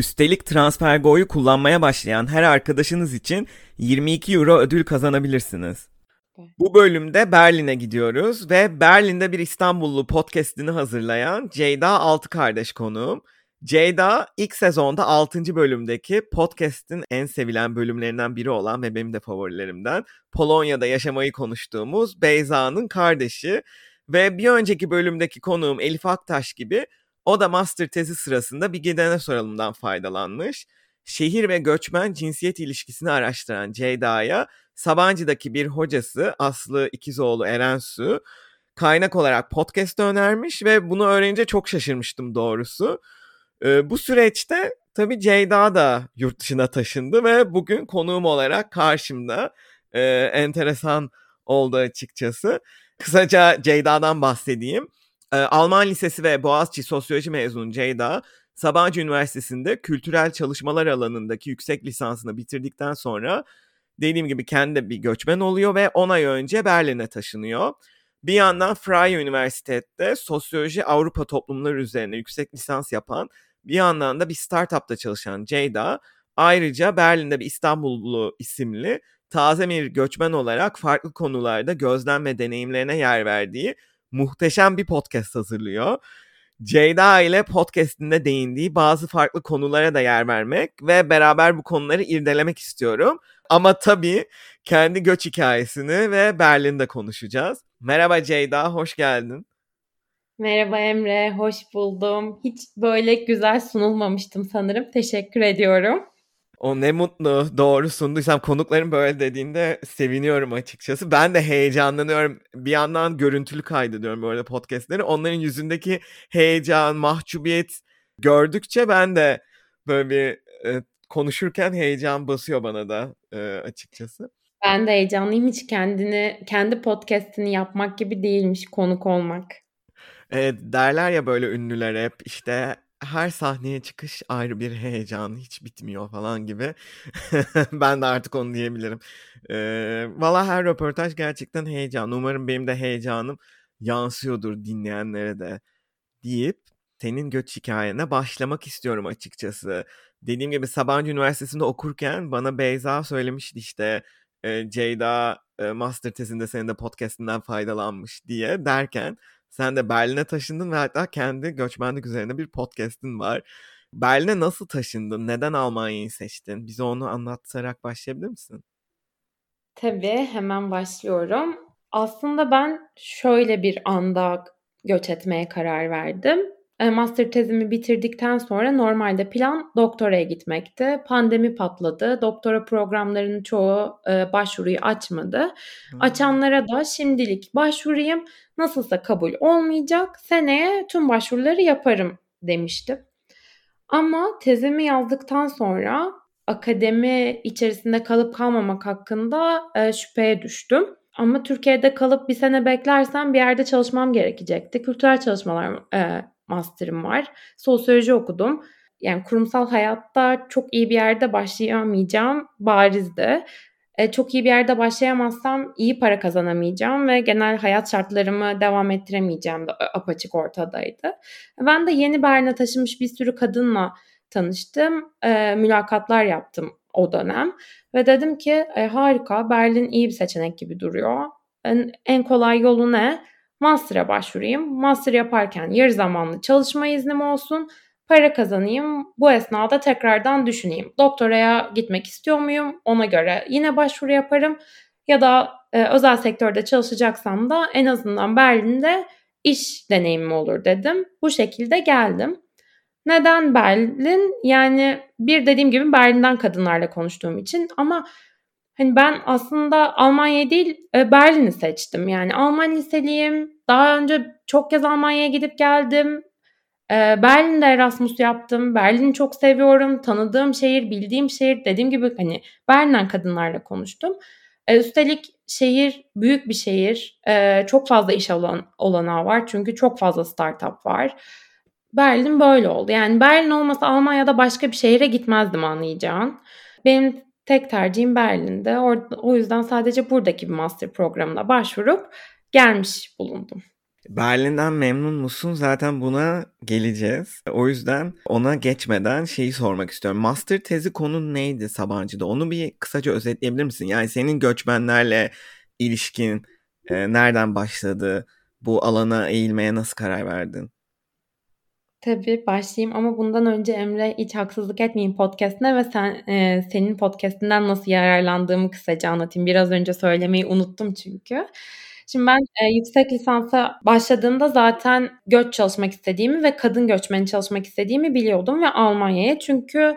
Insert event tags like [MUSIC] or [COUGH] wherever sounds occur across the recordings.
Üstelik TransferGo'yu kullanmaya başlayan her arkadaşınız için 22 euro ödül kazanabilirsiniz. Bu bölümde Berlin'e gidiyoruz ve Berlin'de bir İstanbullu podcast'ini hazırlayan Ceyda Altı kardeş konuğum. Ceyda ilk sezonda 6. bölümdeki podcast'in en sevilen bölümlerinden biri olan ve benim de favorilerimden Polonya'da yaşamayı konuştuğumuz Beyza'nın kardeşi ve bir önceki bölümdeki konuğum Elif Aktaş gibi o da master tezi sırasında bir gidene soralımdan faydalanmış. Şehir ve göçmen cinsiyet ilişkisini araştıran Ceyda'ya Sabancı'daki bir hocası Aslı İkizoğlu Erensu kaynak olarak podcast önermiş ve bunu öğrenince çok şaşırmıştım doğrusu. Ee, bu süreçte tabii Ceyda da yurt dışına taşındı ve bugün konuğum olarak karşımda e, enteresan oldu açıkçası. Kısaca Ceyda'dan bahsedeyim. Ee, Alman Lisesi ve Boğaziçi Sosyoloji mezunu Ceyda, Sabancı Üniversitesi'nde kültürel çalışmalar alanındaki yüksek lisansını bitirdikten sonra dediğim gibi kendi bir göçmen oluyor ve 10 ay önce Berlin'e taşınıyor. Bir yandan Freie Üniversitesi'de sosyoloji Avrupa toplumları üzerine yüksek lisans yapan, bir yandan da bir startupta çalışan Ceyda, ayrıca Berlin'de bir İstanbullu isimli taze bir göçmen olarak farklı konularda gözlem ve deneyimlerine yer verdiği muhteşem bir podcast hazırlıyor. Ceyda ile podcastinde değindiği bazı farklı konulara da yer vermek ve beraber bu konuları irdelemek istiyorum. Ama tabii kendi göç hikayesini ve Berlin'de konuşacağız. Merhaba Ceyda, hoş geldin. Merhaba Emre, hoş buldum. Hiç böyle güzel sunulmamıştım sanırım. Teşekkür ediyorum. O ne mutlu. Doğru sunduysam konukların böyle dediğinde seviniyorum açıkçası. Ben de heyecanlanıyorum. Bir yandan görüntülü kaydediyorum böyle podcastleri. Onların yüzündeki heyecan, mahcubiyet gördükçe ben de böyle bir e, konuşurken heyecan basıyor bana da e, açıkçası. Ben de heyecanlıyım. Hiç kendini, kendi podcastini yapmak gibi değilmiş konuk olmak. Evet derler ya böyle ünlüler hep işte her sahneye çıkış ayrı bir heyecan, hiç bitmiyor falan gibi. [LAUGHS] ben de artık onu diyebilirim. Ee, Valla her röportaj gerçekten heyecan. Umarım benim de heyecanım yansıyordur dinleyenlere de deyip senin göç hikayene başlamak istiyorum açıkçası. Dediğim gibi Sabancı Üniversitesi'nde okurken bana Beyza söylemişti işte e, Ceyda e, master tezinde senin de podcastinden faydalanmış diye derken sen de Berlin'e taşındın ve hatta kendi göçmenlik üzerine bir podcast'in var. Berlin'e nasıl taşındın? Neden Almanya'yı seçtin? Bize onu anlatarak başlayabilir misin? Tabii hemen başlıyorum. Aslında ben şöyle bir anda göç etmeye karar verdim. E, master tezimi bitirdikten sonra normalde plan doktoraya gitmekti. Pandemi patladı. Doktora programlarının çoğu e, başvuruyu açmadı. Hmm. Açanlara da şimdilik başvurayım. Nasılsa kabul olmayacak. Seneye tüm başvuruları yaparım demiştim. Ama tezimi yazdıktan sonra akademi içerisinde kalıp kalmamak hakkında e, şüpheye düştüm. Ama Türkiye'de kalıp bir sene beklersem bir yerde çalışmam gerekecekti. Kültürel çalışmalar e, master'ım var. Sosyoloji okudum. Yani kurumsal hayatta çok iyi bir yerde başlayamayacağım barizdi. E, çok iyi bir yerde başlayamazsam iyi para kazanamayacağım ve genel hayat şartlarımı devam ettiremeyeceğim de apaçık ortadaydı. Ben de yeni Berlin'e taşınmış bir sürü kadınla tanıştım. E, mülakatlar yaptım o dönem. Ve dedim ki e, harika Berlin iyi bir seçenek gibi duruyor. En, en kolay yolu ne? Master'a başvurayım. Master yaparken yarı zamanlı çalışma iznim olsun. Para kazanayım. Bu esnada tekrardan düşüneyim. Doktoraya gitmek istiyor muyum? Ona göre yine başvuru yaparım. Ya da e, özel sektörde çalışacaksam da en azından Berlin'de iş deneyimim olur dedim. Bu şekilde geldim. Neden Berlin? Yani bir dediğim gibi Berlin'den kadınlarla konuştuğum için ama Hani ben aslında Almanya değil e, Berlin'i seçtim. Yani Alman liseliyim. Daha önce çok kez Almanya'ya gidip geldim. E, Berlin'de Erasmus yaptım. Berlin'i çok seviyorum. Tanıdığım şehir, bildiğim şehir. Dediğim gibi hani Berlin'den kadınlarla konuştum. E, üstelik şehir büyük bir şehir. Çok fazla iş alan, olanağı var çünkü çok fazla startup var. Berlin böyle oldu. Yani Berlin olmasa Almanya'da başka bir şehire gitmezdim anlayacağın. Benim tek tercihim Berlin'de. O yüzden sadece buradaki bir master programına başvurup gelmiş bulundum. Berlin'den memnun musun? Zaten buna geleceğiz. O yüzden ona geçmeden şeyi sormak istiyorum. Master tezi konu neydi Sabancı'da? Onu bir kısaca özetleyebilir misin? Yani senin göçmenlerle ilişkin e, nereden başladı? Bu alana eğilmeye nasıl karar verdin? Tabii başlayayım ama bundan önce Emre hiç haksızlık etmeyeyim podcastine ve sen e, senin podcastinden nasıl yararlandığımı kısaca anlatayım. Biraz önce söylemeyi unuttum çünkü. Şimdi ben e, yüksek lisansa başladığımda zaten göç çalışmak istediğimi ve kadın göçmeni çalışmak istediğimi biliyordum ve Almanya'ya çünkü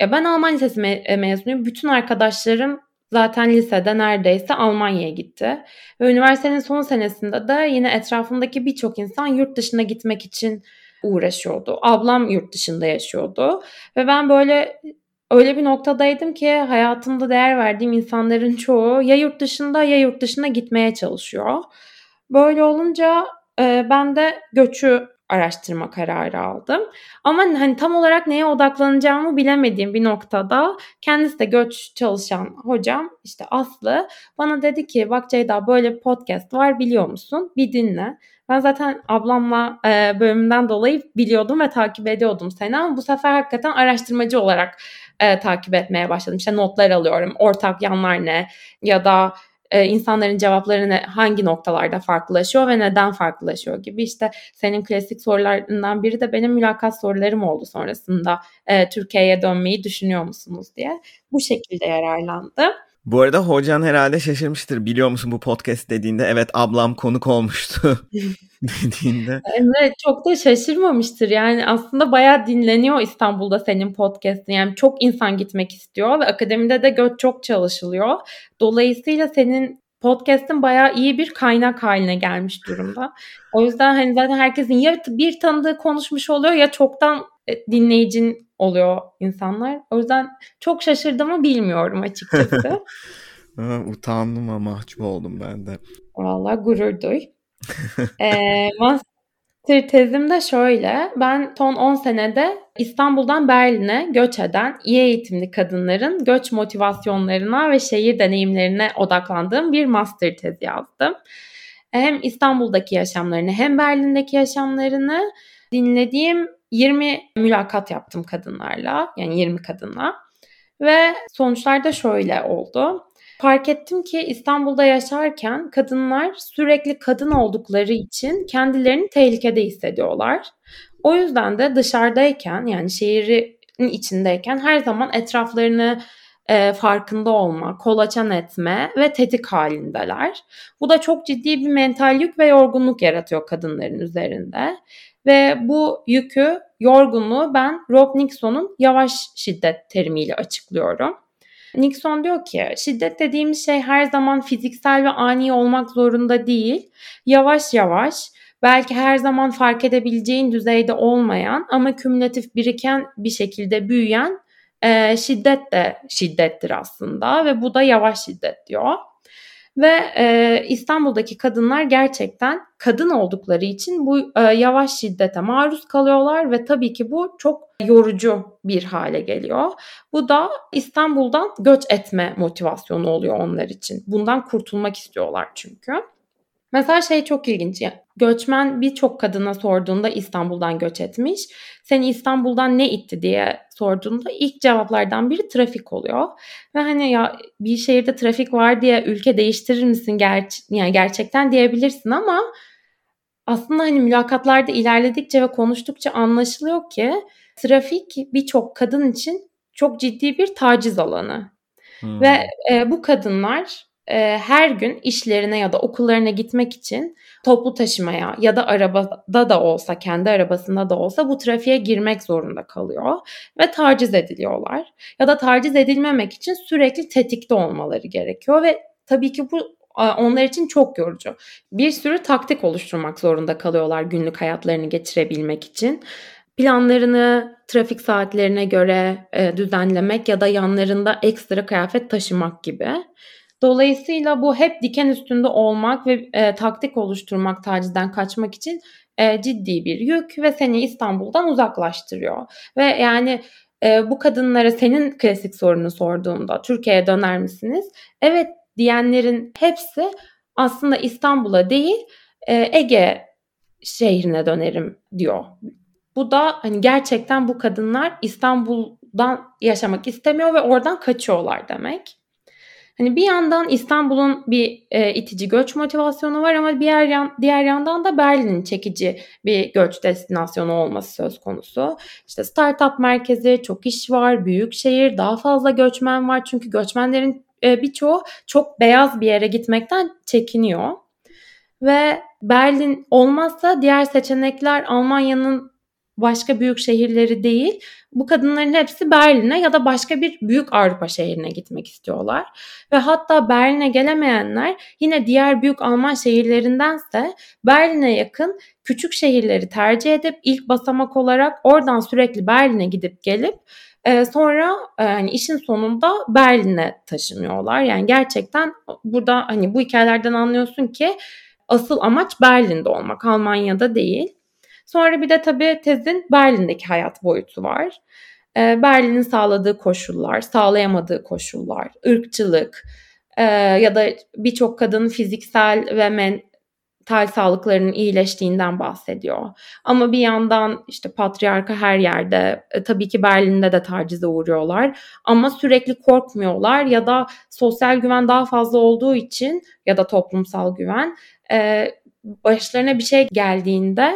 e, ben Alman lisesi me- e, mezunuyum. Bütün arkadaşlarım zaten lisede neredeyse Almanya'ya gitti. Ve üniversitenin son senesinde de yine etrafımdaki birçok insan yurt dışına gitmek için uğraşıyordu. Ablam yurt dışında yaşıyordu ve ben böyle öyle bir noktadaydım ki hayatımda değer verdiğim insanların çoğu ya yurt dışında ya yurt dışına gitmeye çalışıyor. Böyle olunca e, ben de göçü araştırma kararı aldım. Ama hani tam olarak neye odaklanacağımı bilemediğim bir noktada kendisi de göç çalışan hocam işte Aslı bana dedi ki bak Ceyda böyle podcast var biliyor musun? Bir dinle. Ben zaten ablamla e, bölümümden dolayı biliyordum ve takip ediyordum seni ama bu sefer hakikaten araştırmacı olarak e, takip etmeye başladım. İşte notlar alıyorum, ortak yanlar ne ya da e, insanların cevapları ne, hangi noktalarda farklılaşıyor ve neden farklılaşıyor gibi. İşte senin klasik sorularından biri de benim mülakat sorularım oldu sonrasında e, Türkiye'ye dönmeyi düşünüyor musunuz diye. Bu şekilde yararlandım. Bu arada hocan herhalde şaşırmıştır. Biliyor musun bu podcast dediğinde evet ablam konuk olmuştu [LAUGHS] dediğinde. Evet çok da şaşırmamıştır. Yani aslında bayağı dinleniyor İstanbul'da senin podcast'in. Yani çok insan gitmek istiyor ve akademide de göç çok çalışılıyor. Dolayısıyla senin podcast'in bayağı iyi bir kaynak haline gelmiş durumda. O yüzden hani zaten herkesin ya bir tanıdığı konuşmuş oluyor ya çoktan dinleyicin oluyor insanlar. O yüzden çok şaşırdığımı bilmiyorum açıkçası. [LAUGHS] Utandım ama mahcup oldum ben de. Valla gurur duy. ee, [LAUGHS] master tezim de şöyle. Ben son 10 senede İstanbul'dan Berlin'e göç eden iyi eğitimli kadınların göç motivasyonlarına ve şehir deneyimlerine odaklandığım bir master tezi yazdım. Hem İstanbul'daki yaşamlarını hem Berlin'deki yaşamlarını dinlediğim 20 mülakat yaptım kadınlarla. Yani 20 kadınla. Ve sonuçlar da şöyle oldu. Fark ettim ki İstanbul'da yaşarken kadınlar sürekli kadın oldukları için kendilerini tehlikede hissediyorlar. O yüzden de dışarıdayken yani şehrin içindeyken her zaman etraflarını e, farkında olma, kolaçan etme ve tetik halindeler. Bu da çok ciddi bir mental yük ve yorgunluk yaratıyor kadınların üzerinde. Ve bu yükü, yorgunluğu ben Rob Nixon'un yavaş şiddet terimiyle açıklıyorum. Nixon diyor ki şiddet dediğimiz şey her zaman fiziksel ve ani olmak zorunda değil. Yavaş yavaş belki her zaman fark edebileceğin düzeyde olmayan ama kümülatif biriken bir şekilde büyüyen e, şiddet de şiddettir aslında ve bu da yavaş şiddet diyor. Ve e, İstanbul'daki kadınlar gerçekten kadın oldukları için bu e, yavaş şiddete maruz kalıyorlar ve tabii ki bu çok yorucu bir hale geliyor. Bu da İstanbul'dan göç etme motivasyonu oluyor onlar için. Bundan kurtulmak istiyorlar çünkü. Mesela şey çok ilginç. Göçmen birçok kadına sorduğunda İstanbul'dan göç etmiş. Seni İstanbul'dan ne itti diye sorduğunda ilk cevaplardan biri trafik oluyor. Ve hani ya bir şehirde trafik var diye ülke değiştirir misin ger yani gerçekten diyebilirsin ama aslında hani mülakatlarda ilerledikçe ve konuştukça anlaşılıyor ki trafik birçok kadın için çok ciddi bir taciz alanı. Hmm. Ve e, bu kadınlar e, her gün işlerine ya da okullarına gitmek için toplu taşımaya ya da arabada da olsa kendi arabasında da olsa bu trafiğe girmek zorunda kalıyor ve taciz ediliyorlar. Ya da taciz edilmemek için sürekli tetikte olmaları gerekiyor ve tabii ki bu onlar için çok yorucu. Bir sürü taktik oluşturmak zorunda kalıyorlar günlük hayatlarını geçirebilmek için. Planlarını trafik saatlerine göre e, düzenlemek ya da yanlarında ekstra kıyafet taşımak gibi. Dolayısıyla bu hep diken üstünde olmak ve e, taktik oluşturmak tacizden kaçmak için e, ciddi bir yük ve seni İstanbul'dan uzaklaştırıyor. Ve yani e, bu kadınlara senin klasik sorunu sorduğumda Türkiye'ye döner misiniz? Evet diyenlerin hepsi aslında İstanbul'a değil e, Ege şehrine dönerim diyor. Bu da hani gerçekten bu kadınlar İstanbul'dan yaşamak istemiyor ve oradan kaçıyorlar demek. Hani bir yandan İstanbul'un bir e, itici göç motivasyonu var ama diğer yan, diğer yandan da Berlin'in çekici bir göç destinasyonu olması söz konusu. İşte startup merkezi, çok iş var, büyük şehir, daha fazla göçmen var. Çünkü göçmenlerin e, birçoğu çok beyaz bir yere gitmekten çekiniyor. Ve Berlin olmazsa diğer seçenekler Almanya'nın başka büyük şehirleri değil. Bu kadınların hepsi Berlin'e ya da başka bir büyük Avrupa şehrine gitmek istiyorlar. Ve hatta Berlin'e gelemeyenler yine diğer büyük Alman şehirlerindense Berlin'e yakın küçük şehirleri tercih edip ilk basamak olarak oradan sürekli Berlin'e gidip gelip e, sonra e, yani işin sonunda Berlin'e taşınıyorlar. Yani gerçekten burada hani bu hikayelerden anlıyorsun ki asıl amaç Berlin'de olmak, Almanya'da değil. Sonra bir de tabii tezin Berlin'deki hayat boyutu var. Ee, Berlin'in sağladığı koşullar, sağlayamadığı koşullar, ırkçılık e, ya da birçok kadın fiziksel ve mental sağlıklarının iyileştiğinden bahsediyor. Ama bir yandan işte patriarka her yerde, e, tabii ki Berlin'de de tacize uğruyorlar ama sürekli korkmuyorlar ya da sosyal güven daha fazla olduğu için ya da toplumsal güven e, başlarına bir şey geldiğinde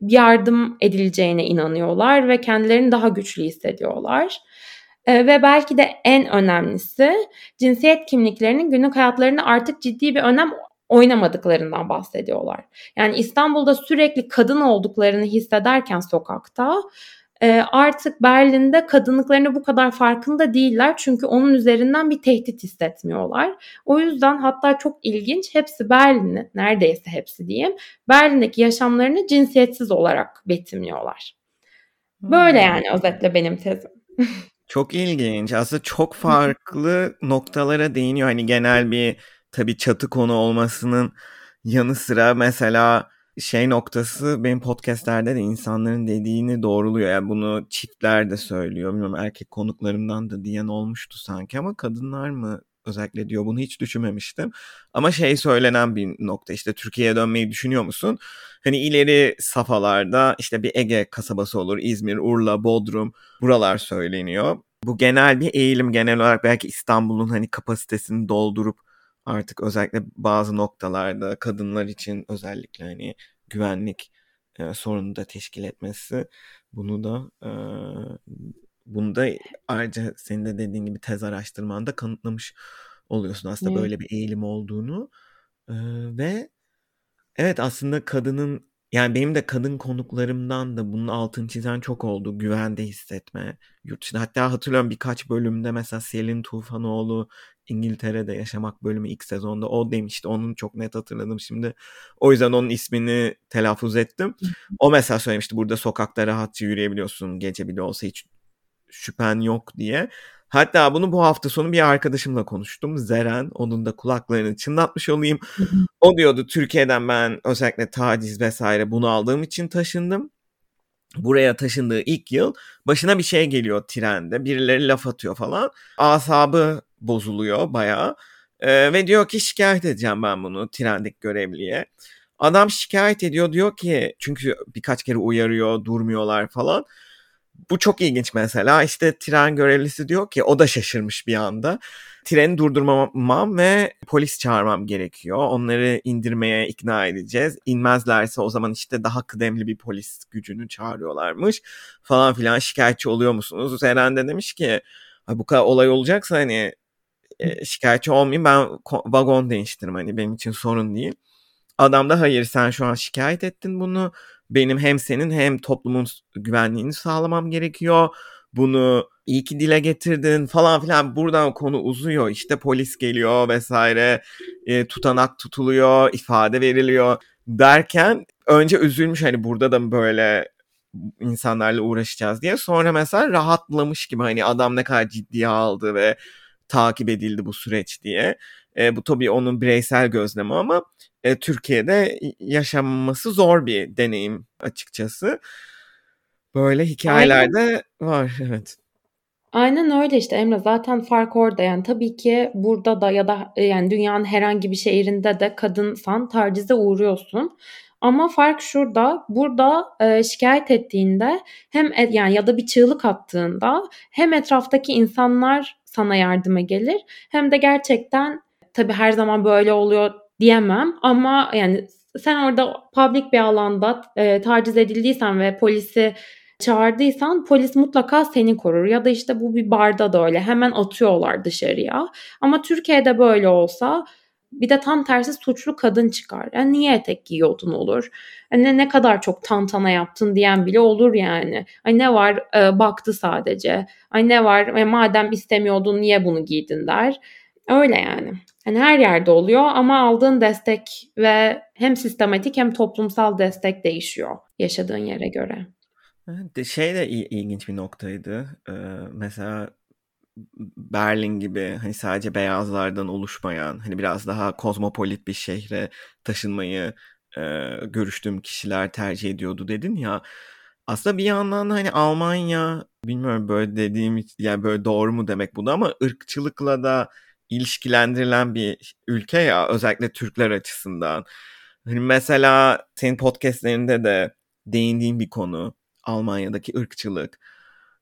yardım edileceğine inanıyorlar ve kendilerini daha güçlü hissediyorlar. E, ve belki de en önemlisi cinsiyet kimliklerinin günlük hayatlarında artık ciddi bir önem oynamadıklarından bahsediyorlar. Yani İstanbul'da sürekli kadın olduklarını hissederken sokakta e, artık Berlin'de kadınlıklarını bu kadar farkında değiller çünkü onun üzerinden bir tehdit hissetmiyorlar. O yüzden hatta çok ilginç hepsi Berlin'i neredeyse hepsi diyeyim Berlin'deki yaşamlarını cinsiyetsiz olarak betimliyorlar. Böyle hmm. yani özetle benim tezim. [LAUGHS] Çok ilginç. Aslında çok farklı [LAUGHS] noktalara değiniyor. Hani genel bir tabii çatı konu olmasının yanı sıra mesela şey noktası benim podcastlerde de insanların dediğini doğruluyor. Yani bunu çiftler de söylüyor. Bilmiyorum erkek konuklarımdan da diyen olmuştu sanki ama kadınlar mı özellikle diyor. Bunu hiç düşünmemiştim. Ama şey söylenen bir nokta işte Türkiye'ye dönmeyi düşünüyor musun? Hani ileri safhalarda işte bir Ege kasabası olur. İzmir, Urla, Bodrum buralar söyleniyor. Bu genel bir eğilim genel olarak belki İstanbul'un hani kapasitesini doldurup artık özellikle bazı noktalarda kadınlar için özellikle hani güvenlik e, sorunu da teşkil etmesi bunu da e, bunu da ayrıca senin de dediğin gibi tez araştırmanda kanıtlamış oluyorsun aslında evet. böyle bir eğilim olduğunu e, ve evet aslında kadının yani benim de kadın konuklarımdan da bunun altını çizen çok oldu. Güvende hissetme. Yurt dışında. Hatta hatırlıyorum birkaç bölümde mesela Selin Tufanoğlu İngiltere'de yaşamak bölümü ilk sezonda o demişti. Onun çok net hatırladım şimdi. O yüzden onun ismini telaffuz ettim. O mesela söylemişti burada sokakta rahatça yürüyebiliyorsun gece bile olsa hiç şüphen yok diye. Hatta bunu bu hafta sonu bir arkadaşımla konuştum. Zeren. Onun da kulaklarını çınlatmış olayım. O diyordu Türkiye'den ben özellikle taciz vesaire bunu aldığım için taşındım. Buraya taşındığı ilk yıl başına bir şey geliyor trende. Birileri laf atıyor falan. Asabı bozuluyor bayağı. Ee, ve diyor ki şikayet edeceğim ben bunu trendeki görevliye. Adam şikayet ediyor diyor ki çünkü birkaç kere uyarıyor durmuyorlar falan. Bu çok ilginç mesela. İşte tren görevlisi diyor ki o da şaşırmış bir anda. Treni durdurmamam ve polis çağırmam gerekiyor. Onları indirmeye ikna edeceğiz. İnmezlerse o zaman işte daha kıdemli bir polis gücünü çağırıyorlarmış. Falan filan şikayetçi oluyor musunuz? Eren de demiş ki bu kadar olay olacaksa hani e, şikayetçi olmayayım ben vagon değiştiririm hani benim için sorun değil. Adam da hayır sen şu an şikayet ettin bunu benim hem senin hem toplumun güvenliğini sağlamam gerekiyor. Bunu iyi ki dile getirdin falan filan buradan konu uzuyor. İşte polis geliyor vesaire e, tutanak tutuluyor ifade veriliyor derken önce üzülmüş hani burada da böyle insanlarla uğraşacağız diye. Sonra mesela rahatlamış gibi hani adam ne kadar ciddiye aldı ve takip edildi bu süreç diye. E, bu tabii onun bireysel gözlemi ama e, Türkiye'de yaşanması zor bir deneyim açıkçası. Böyle hikayelerde Aynen. var evet. Aynen öyle işte Emre zaten fark orada yani tabii ki burada da ya da e, yani dünyanın herhangi bir şehrinde de kadınsan tacize uğruyorsun. Ama fark şurada. Burada e, şikayet ettiğinde hem et, yani ya da bir çığlık attığında hem etraftaki insanlar sana yardıma gelir hem de gerçekten tabii her zaman böyle oluyor diyemem ama yani sen orada public bir alanda e, taciz edildiysen ve polisi çağırdıysan polis mutlaka seni korur ya da işte bu bir barda da öyle hemen atıyorlar dışarıya. Ama Türkiye'de böyle olsa bir de tam tersi suçlu kadın çıkar. Yani niye etek giyiyordun olur. Yani ne kadar çok tantana yaptın diyen bile olur yani. Ay ne var e, baktı sadece. Ay ne var e, madem istemiyordun niye bunu giydin der. Öyle yani. Hani her yerde oluyor ama aldığın destek ve hem sistematik hem toplumsal destek değişiyor yaşadığın yere göre. Şey de ilginç bir noktaydı. Ee, mesela Berlin gibi hani sadece beyazlardan oluşmayan hani biraz daha kozmopolit bir şehre taşınmayı e, görüştüğüm kişiler tercih ediyordu dedin ya. Aslında bir yandan hani Almanya bilmiyorum böyle dediğim yani böyle doğru mu demek bunu ama ırkçılıkla da ilişkilendirilen bir ülke ya özellikle Türkler açısından. Hani mesela senin podcastlerinde de değindiğin bir konu Almanya'daki ırkçılık.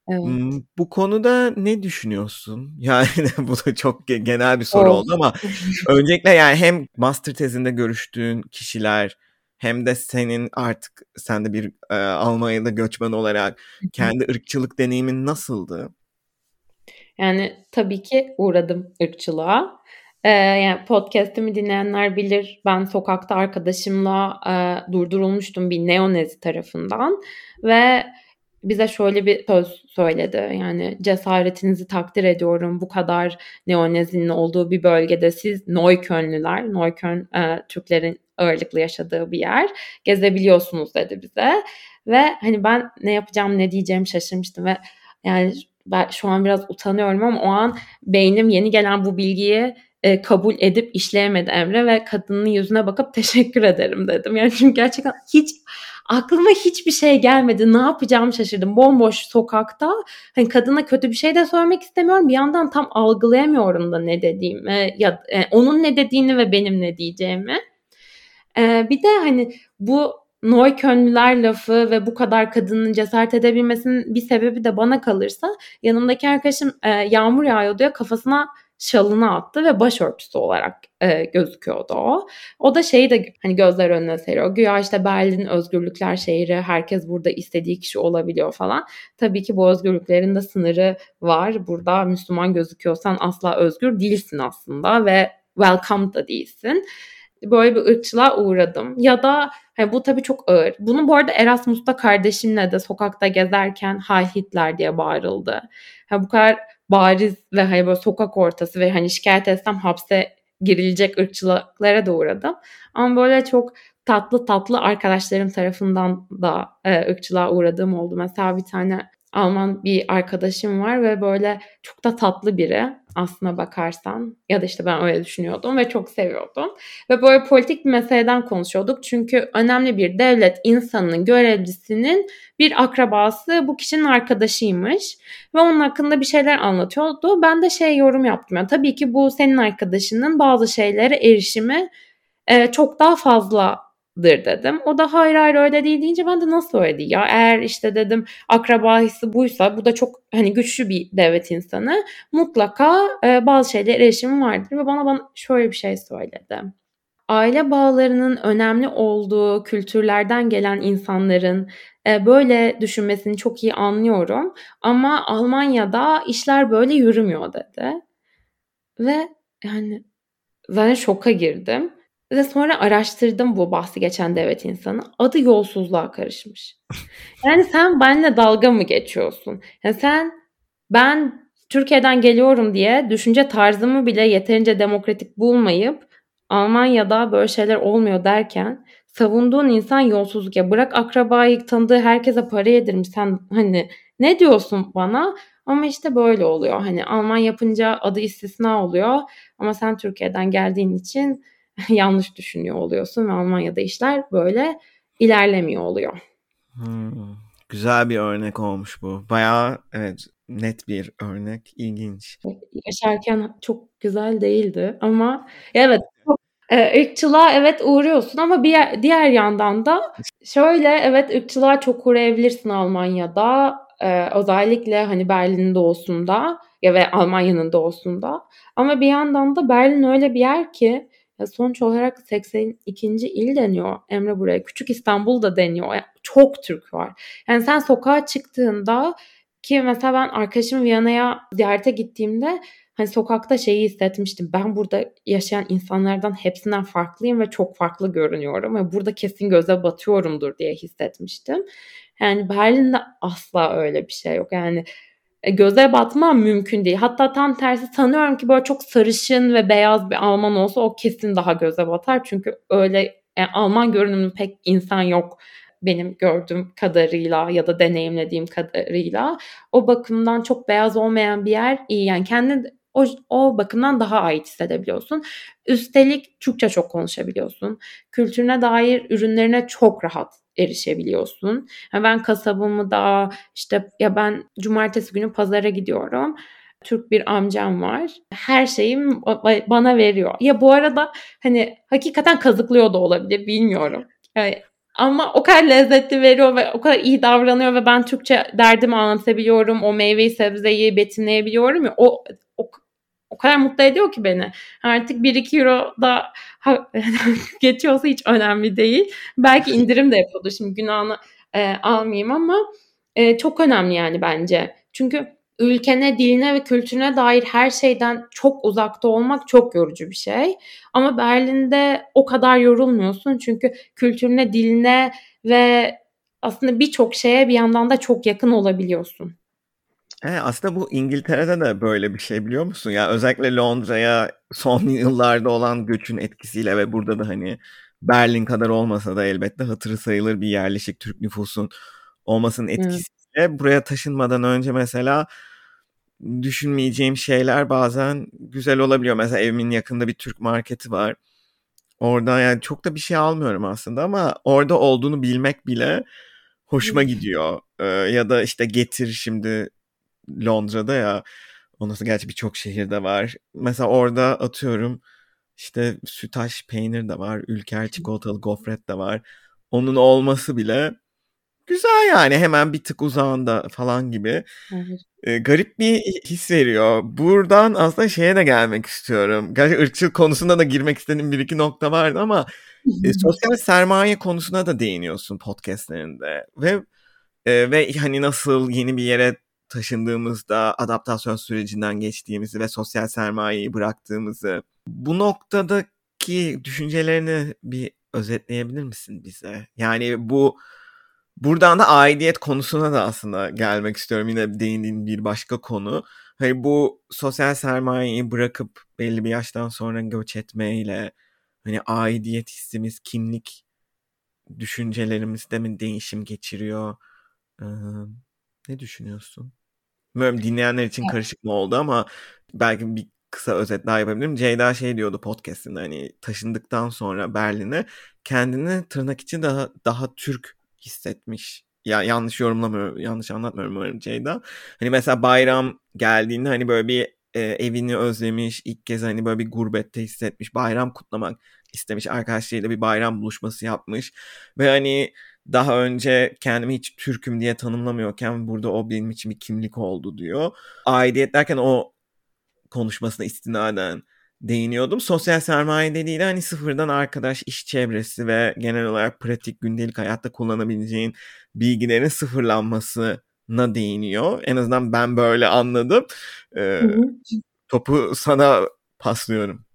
Evet. Bu konuda ne düşünüyorsun? [LAUGHS] Yani bu da çok genel bir soru oldu ama [LAUGHS] öncelikle yani hem master tezinde görüştüğün kişiler hem de senin artık sen de bir e, Almanya'da göçmen olarak kendi ırkçılık deneyimin nasıldı? Yani tabii ki uğradım ırkçılığa. Ee, yani podcast'imi dinleyenler bilir. Ben sokakta arkadaşımla e, durdurulmuştum bir neonezi tarafından ve bize şöyle bir söz söyledi. Yani cesaretinizi takdir ediyorum. Bu kadar neonezinin olduğu bir bölgede siz Neuköllnüler, Neukölln e, Türklerin ağırlıklı yaşadığı bir yer gezebiliyorsunuz dedi bize. Ve hani ben ne yapacağım ne diyeceğim şaşırmıştım ve yani ben şu an biraz utanıyorum ama o an beynim yeni gelen bu bilgiyi e, kabul edip işleyemedi Emre ve kadının yüzüne bakıp teşekkür ederim dedim. Yani çünkü gerçekten hiç aklıma hiçbir şey gelmedi. Ne yapacağımı şaşırdım. Bomboş sokakta. Hani kadına kötü bir şey de söylemek istemiyorum. Bir yandan tam algılayamıyorum da ne dediğimi ya e, onun ne dediğini ve benim ne diyeceğimi. E, bir de hani bu Neuköllnüler lafı ve bu kadar kadının cesaret edebilmesinin bir sebebi de bana kalırsa yanımdaki arkadaşım e, yağmur yağıyordu ya kafasına şalını attı ve başörtüsü olarak e, gözüküyordu o. O da şeyi de hani gözler önüne seriyor. Güya işte Berlin özgürlükler şehri, herkes burada istediği kişi olabiliyor falan. Tabii ki bu özgürlüklerin de sınırı var. Burada Müslüman gözüküyorsan asla özgür değilsin aslında ve welcome da değilsin. Böyle bir ırkçılığa uğradım. Ya da hani bu tabii çok ağır. Bunu bu arada Erasmus'ta kardeşimle de sokakta gezerken Heil Hitler diye bağırıldı. Yani bu kadar bariz ve hani böyle sokak ortası ve hani şikayet etsem hapse girilecek ırkçılıklara da uğradım. Ama böyle çok tatlı tatlı arkadaşlarım tarafından da e, ırkçılığa uğradığım oldu. Mesela bir tane Alman bir arkadaşım var ve böyle çok da tatlı biri aslına bakarsan ya da işte ben öyle düşünüyordum ve çok seviyordum. Ve böyle politik bir meseleden konuşuyorduk. Çünkü önemli bir devlet insanının görevlisinin bir akrabası bu kişinin arkadaşıymış ve onun hakkında bir şeyler anlatıyordu. Ben de şey yorum yaptım. Yani tabii ki bu senin arkadaşının bazı şeylere erişimi e, çok daha fazla dır dedim. O da hayır hayır öyle değil deyince ben de nasıl öyle değil ya eğer işte dedim akrabası buysa bu da çok hani güçlü bir devlet insanı mutlaka e, bazı şeylere erişimi vardır ve bana bana şöyle bir şey söyledi. Aile bağlarının önemli olduğu kültürlerden gelen insanların e, böyle düşünmesini çok iyi anlıyorum ama Almanya'da işler böyle yürümüyor dedi. Ve yani ben şoka girdim. Ve sonra araştırdım bu bahsi geçen devlet insanı. Adı yolsuzluğa karışmış. [LAUGHS] Yani sen benimle dalga mı geçiyorsun? Yani sen ben Türkiye'den geliyorum diye düşünce tarzımı bile yeterince demokratik bulmayıp Almanya'da böyle şeyler olmuyor derken savunduğun insan yolsuzluk ya bırak akrabayı tanıdığı herkese para yedirmiş sen hani ne diyorsun bana Ama işte böyle oluyor. Hani Alman yapınca adı istisna oluyor. Ama sen Türkiye'den geldiğin için [LAUGHS] yanlış düşünüyor oluyorsun ve Almanya'da işler böyle ilerlemiyor oluyor. Hmm, güzel bir örnek olmuş bu. Bayağı evet net bir örnek. ilginç. Yaşarken çok güzel değildi ama evet e, ırkçılığa evet uğruyorsun ama bir diğer yandan da şöyle evet ırkçılığa çok uğrayabilirsin Almanya'da. Ee, özellikle hani Berlin'in doğusunda ya ve Almanya'nın doğusunda. Ama bir yandan da Berlin öyle bir yer ki ya sonuç olarak 82. il deniyor Emre buraya. Küçük İstanbul da deniyor. Yani çok Türk var. Yani sen sokağa çıktığında ki mesela ben arkadaşım Viyana'ya ziyarete gittiğimde hani sokakta şeyi hissetmiştim. Ben burada yaşayan insanlardan hepsinden farklıyım ve çok farklı görünüyorum ve burada kesin göze batıyorumdur diye hissetmiştim. Yani Berlin'de asla öyle bir şey yok. Yani göze batmam mümkün değil. Hatta tam tersi sanıyorum ki böyle çok sarışın ve beyaz bir Alman olsa o kesin daha göze batar. Çünkü öyle yani e, Alman görünümlü pek insan yok benim gördüğüm kadarıyla ya da deneyimlediğim kadarıyla. O bakımdan çok beyaz olmayan bir yer iyi. Yani kendi o, o bakımdan daha ait hissedebiliyorsun. Üstelik Türkçe çok konuşabiliyorsun. Kültürüne dair ürünlerine çok rahat erişebiliyorsun. Yani ben kasabımı da işte ya ben cumartesi günü pazara gidiyorum. Türk bir amcam var. Her şeyim bana veriyor. Ya bu arada hani hakikaten kazıklıyor da olabilir bilmiyorum. Yani ama o kadar lezzetli veriyor ve o kadar iyi davranıyor ve ben Türkçe derdimi anlatabiliyorum. O meyveyi sebzeyi betimleyebiliyorum ya. O, o kadar mutlu ediyor ki beni. Artık 1-2 euro da [LAUGHS] geçiyorsa hiç önemli değil. Belki indirim de yapıyordu şimdi günahını e, almayayım ama e, çok önemli yani bence. Çünkü ülkene, diline ve kültürüne dair her şeyden çok uzakta olmak çok yorucu bir şey. Ama Berlin'de o kadar yorulmuyorsun çünkü kültürüne, diline ve aslında birçok şeye bir yandan da çok yakın olabiliyorsun. E, aslında bu İngiltere'de de böyle bir şey biliyor musun? Ya özellikle Londra'ya son [LAUGHS] yıllarda olan göçün etkisiyle ve burada da hani Berlin kadar olmasa da elbette hatırı sayılır bir yerleşik Türk nüfusun olmasının etkisiyle evet. buraya taşınmadan önce mesela düşünmeyeceğim şeyler bazen güzel olabiliyor. Mesela evimin yakında bir Türk marketi var. Orada yani çok da bir şey almıyorum aslında ama orada olduğunu bilmek bile hoşuma gidiyor. Ee, ya da işte getir şimdi Londra'da ya. Ondan sonra gerçi birçok şehirde var. Mesela orada atıyorum işte sütaş peynir de var. Ülker çikolatalı gofret de var. Onun olması bile güzel yani hemen bir tık uzağında falan gibi. Evet. E, garip bir his veriyor. Buradan aslında şeye de gelmek istiyorum. Gerçi ırkçılık konusunda da girmek istediğim bir iki nokta vardı ama e, sosyal sermaye konusuna da değiniyorsun podcastlerinde. Ve e, ve hani nasıl yeni bir yere taşındığımızda adaptasyon sürecinden geçtiğimizi ve sosyal sermayeyi bıraktığımızı bu noktadaki düşüncelerini bir özetleyebilir misin bize? Yani bu buradan da aidiyet konusuna da aslında gelmek istiyorum. Yine değindiğin bir başka konu. Hani bu sosyal sermayeyi bırakıp belli bir yaştan sonra göç etmeyle hani aidiyet hissimiz, kimlik düşüncelerimizde mi değişim geçiriyor? Ne düşünüyorsun? Bilmiyorum dinleyenler için evet. karışık mı oldu ama belki bir kısa özet daha yapabilirim. Ceyda şey diyordu podcast'inde hani taşındıktan sonra Berlin'e kendini tırnak için daha daha Türk hissetmiş. Ya yanlış yorumlamıyorum, yanlış anlatmıyorum umarım Ceyda. Hani mesela bayram geldiğinde hani böyle bir e, evini özlemiş, ilk kez hani böyle bir gurbette hissetmiş, bayram kutlamak istemiş, arkadaşlarıyla bir bayram buluşması yapmış ve hani daha önce kendimi hiç Türk'üm diye tanımlamıyorken burada o benim için bir kimlik oldu diyor. Aidiyet derken o konuşmasına istinaden değiniyordum. Sosyal sermaye dediği de hani sıfırdan arkadaş, iş çevresi ve genel olarak pratik gündelik hayatta kullanabileceğin bilgilerin sıfırlanmasına değiniyor. En azından ben böyle anladım. Ee, topu sana paslıyorum.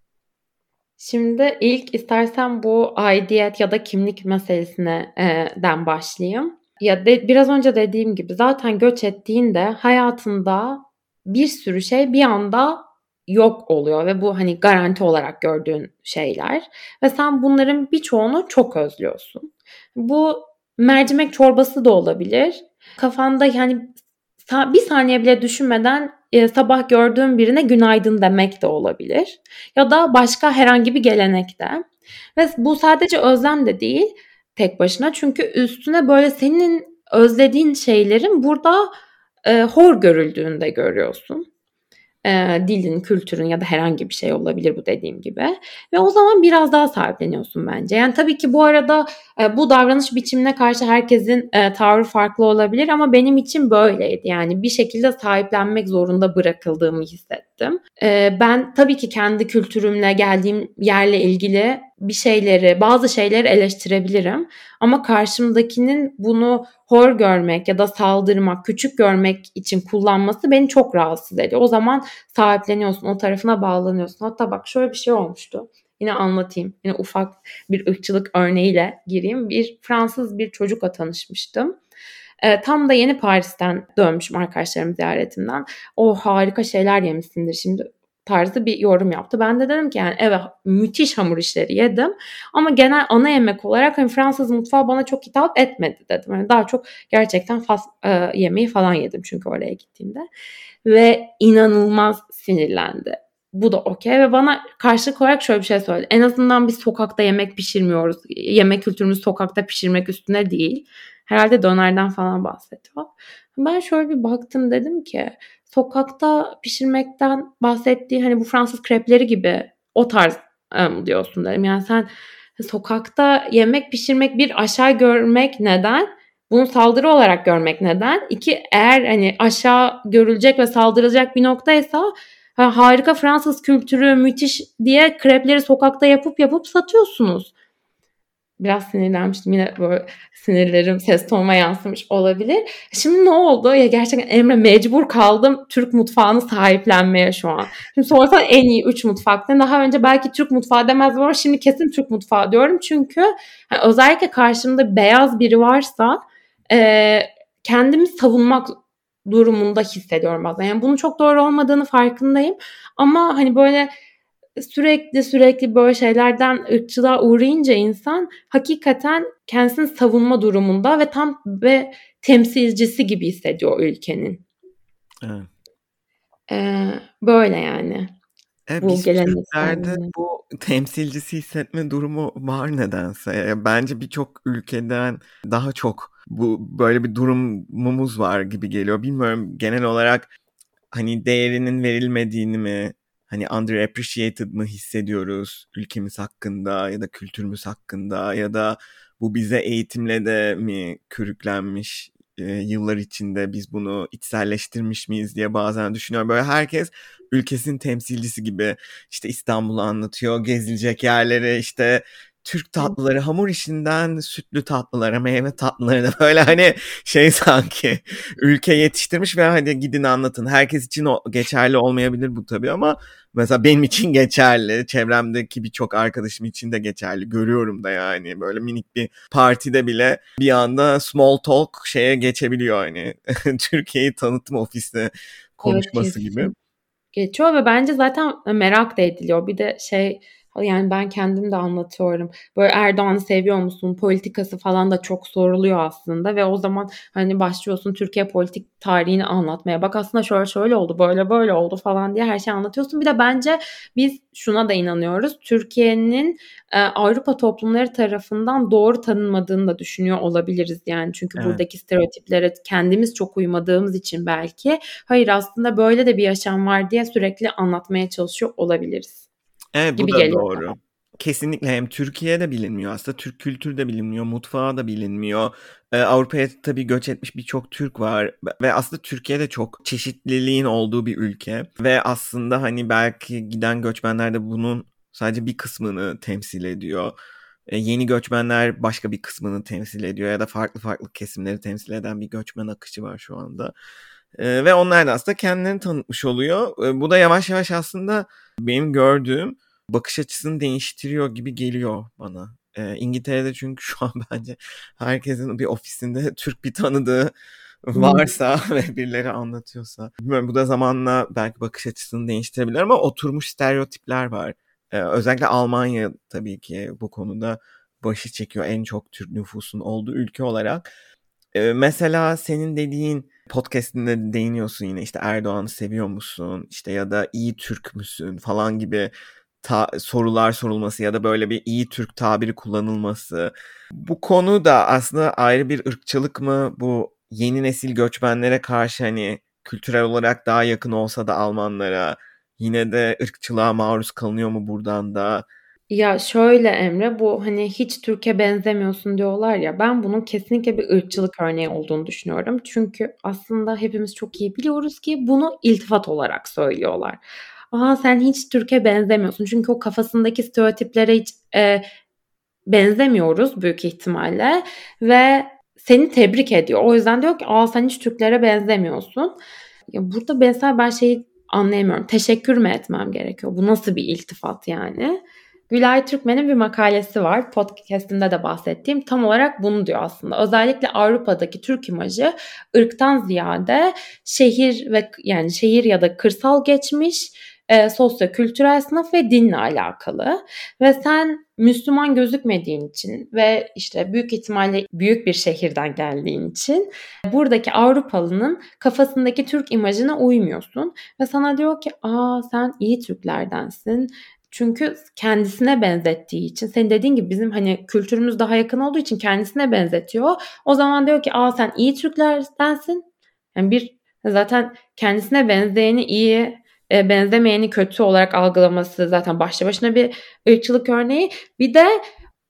Şimdi ilk istersen bu aidiyet ya da kimlik meselesine e, den başlayayım. Ya de, biraz önce dediğim gibi zaten göç ettiğinde hayatında bir sürü şey bir anda yok oluyor ve bu hani garanti olarak gördüğün şeyler ve sen bunların birçoğunu çok özlüyorsun. Bu mercimek çorbası da olabilir. Kafanda yani bir saniye bile düşünmeden e, sabah gördüğüm birine günaydın demek de olabilir. Ya da başka herhangi bir gelenekte. Ve bu sadece özlem de değil tek başına. Çünkü üstüne böyle senin özlediğin şeylerin burada e, hor görüldüğünde görüyorsun e, dilin, kültürün ya da herhangi bir şey olabilir bu dediğim gibi. Ve o zaman biraz daha sahipleniyorsun bence. Yani tabii ki bu arada e, bu davranış biçimine karşı herkesin e, tavrı farklı olabilir ama benim için böyleydi. Yani bir şekilde sahiplenmek zorunda bırakıldığımı hissettim. E, ben tabii ki kendi kültürümle geldiğim yerle ilgili bir şeyleri, bazı şeyleri eleştirebilirim. Ama karşımdakinin bunu hor görmek ya da saldırmak, küçük görmek için kullanması beni çok rahatsız ediyor. O zaman sahipleniyorsun, o tarafına bağlanıyorsun. Hatta bak şöyle bir şey olmuştu. Yine anlatayım. Yine ufak bir ırkçılık örneğiyle gireyim. Bir Fransız bir çocukla tanışmıştım. E, tam da yeni Paris'ten dönmüşüm arkadaşlarım ziyaretimden. O harika şeyler yemişsindir şimdi tarzı bir yorum yaptı. Ben de dedim ki yani evet müthiş hamur işleri yedim ama genel ana yemek olarak hani Fransız mutfağı bana çok hitap etmedi dedim. Yani daha çok gerçekten fas e, yemeği falan yedim çünkü oraya gittiğimde ve inanılmaz sinirlendi. Bu da okey ve bana karşılık olarak şöyle bir şey söyledi. En azından biz sokakta yemek pişirmiyoruz. Yemek kültürümüz sokakta pişirmek üstüne değil. Herhalde dönerden falan bahsediyor. Ben şöyle bir baktım dedim ki sokakta pişirmekten bahsettiği hani bu Fransız krepleri gibi o tarz um, diyorsun dedim. Yani sen sokakta yemek pişirmek bir aşağı görmek neden? Bunu saldırı olarak görmek neden? İki eğer hani aşağı görülecek ve saldırılacak bir noktaysa ha, harika Fransız kültürü müthiş diye krepleri sokakta yapıp yapıp satıyorsunuz biraz sinirlenmiştim. Yine böyle sinirlerim ses tonuma yansımış olabilir. Şimdi ne oldu? Ya gerçekten Emre mecbur kaldım Türk mutfağını sahiplenmeye şu an. Şimdi sorsan en iyi 3 mutfakta. Daha önce belki Türk mutfağı demezdim ama şimdi kesin Türk mutfağı diyorum. Çünkü yani özellikle karşımda beyaz biri varsa e, kendimi savunmak durumunda hissediyorum bazen. Yani bunun çok doğru olmadığını farkındayım. Ama hani böyle sürekli sürekli böyle şeylerden ırkçılığa uğrayınca insan hakikaten kendisini savunma durumunda ve tam ve temsilcisi gibi hissediyor ülkenin. Evet. Ee, böyle yani. Evet, bu Türklerde bu temsilcisi hissetme durumu var nedense. Bence birçok ülkeden daha çok bu böyle bir durumumuz var gibi geliyor. Bilmiyorum genel olarak hani değerinin verilmediğini mi hani underappreciated mı hissediyoruz ülkemiz hakkında ya da kültürümüz hakkında ya da bu bize eğitimle de mi körüklenmiş e, yıllar içinde biz bunu içselleştirmiş miyiz diye bazen düşünüyorum. Böyle herkes ülkesinin temsilcisi gibi işte İstanbul'u anlatıyor, gezilecek yerleri işte Türk tatlıları hamur işinden sütlü tatlılara, meyve tatlılarına [LAUGHS] böyle hani şey sanki ülke yetiştirmiş ve hadi gidin anlatın. Herkes için o geçerli olmayabilir bu tabii ama mesela benim için geçerli. Çevremdeki birçok arkadaşım için de geçerli. Görüyorum da yani böyle minik bir partide bile bir anda small talk şeye geçebiliyor hani. [LAUGHS] Türkiye'yi tanıtım ofisi konuşması evet, gibi. Geçiyor ve bence zaten merak da ediliyor. Bir de şey yani ben kendim de anlatıyorum. Böyle Erdoğan'ı seviyor musun? Politikası falan da çok soruluyor aslında ve o zaman hani başlıyorsun Türkiye politik tarihini anlatmaya. Bak aslında şöyle şöyle oldu, böyle böyle oldu falan diye her şeyi anlatıyorsun. Bir de bence biz şuna da inanıyoruz. Türkiye'nin e, Avrupa toplumları tarafından doğru tanınmadığını da düşünüyor olabiliriz yani. Çünkü evet. buradaki stereotiplere kendimiz çok uymadığımız için belki hayır aslında böyle de bir yaşam var diye sürekli anlatmaya çalışıyor olabiliriz. Evet bu da geliyor doğru. Bana. Kesinlikle hem Türkiye'de bilinmiyor aslında Türk kültürü de bilinmiyor, mutfağı da bilinmiyor. Ee, Avrupa'ya tabii göç etmiş birçok Türk var ve aslında Türkiye'de çok çeşitliliğin olduğu bir ülke ve aslında hani belki giden göçmenler de bunun sadece bir kısmını temsil ediyor. Yeni göçmenler başka bir kısmını temsil ediyor ya da farklı farklı kesimleri temsil eden bir göçmen akışı var şu anda. Ve onlar da aslında kendilerini tanıtmış oluyor. Bu da yavaş yavaş aslında benim gördüğüm bakış açısını değiştiriyor gibi geliyor bana. Ee, İngiltere'de çünkü şu an [LAUGHS] bence herkesin bir ofisinde Türk bir tanıdığı varsa [LAUGHS] ve birileri anlatıyorsa. Bilmiyorum bu da zamanla belki bakış açısını değiştirebilir ama oturmuş stereotipler var. Ee, özellikle Almanya tabii ki bu konuda başı çekiyor en çok Türk nüfusun olduğu ülke olarak. Ee, mesela senin dediğin podcastinde değiniyorsun yine işte Erdoğan'ı seviyor musun işte ya da iyi Türk müsün falan gibi ta- sorular sorulması ya da böyle bir iyi Türk tabiri kullanılması. Bu konu da aslında ayrı bir ırkçılık mı? Bu yeni nesil göçmenlere karşı hani kültürel olarak daha yakın olsa da Almanlara yine de ırkçılığa maruz kalınıyor mu buradan da? Ya şöyle Emre bu hani hiç Türkiye benzemiyorsun diyorlar ya ben bunun kesinlikle bir ırkçılık örneği olduğunu düşünüyorum. Çünkü aslında hepimiz çok iyi biliyoruz ki bunu iltifat olarak söylüyorlar. Aa sen hiç Türkiye benzemiyorsun. Çünkü o kafasındaki stereotiplere hiç e, benzemiyoruz büyük ihtimalle ve seni tebrik ediyor. O yüzden diyor ki aa sen hiç Türklere benzemiyorsun. Ya burada mesela ben şeyi anlayamıyorum. Teşekkür mü etmem gerekiyor? Bu nasıl bir iltifat yani? Gülay Türkmen'in bir makalesi var. Podcast'imde de bahsettiğim tam olarak bunu diyor aslında. Özellikle Avrupa'daki Türk imajı ırktan ziyade şehir ve yani şehir ya da kırsal geçmiş e, sosyo-kültürel sınıf ve dinle alakalı. Ve sen Müslüman gözükmediğin için ve işte büyük ihtimalle büyük bir şehirden geldiğin için buradaki Avrupalının kafasındaki Türk imajına uymuyorsun. Ve sana diyor ki aa sen iyi Türklerdensin. Çünkü kendisine benzettiği için senin dediğin gibi bizim hani kültürümüz daha yakın olduğu için kendisine benzetiyor. O zaman diyor ki aa sen iyi Türklerdensin. Yani bir zaten kendisine benzeyeni iyi e, benzemeyeni kötü olarak algılaması zaten başlı başına bir ırkçılık örneği. Bir de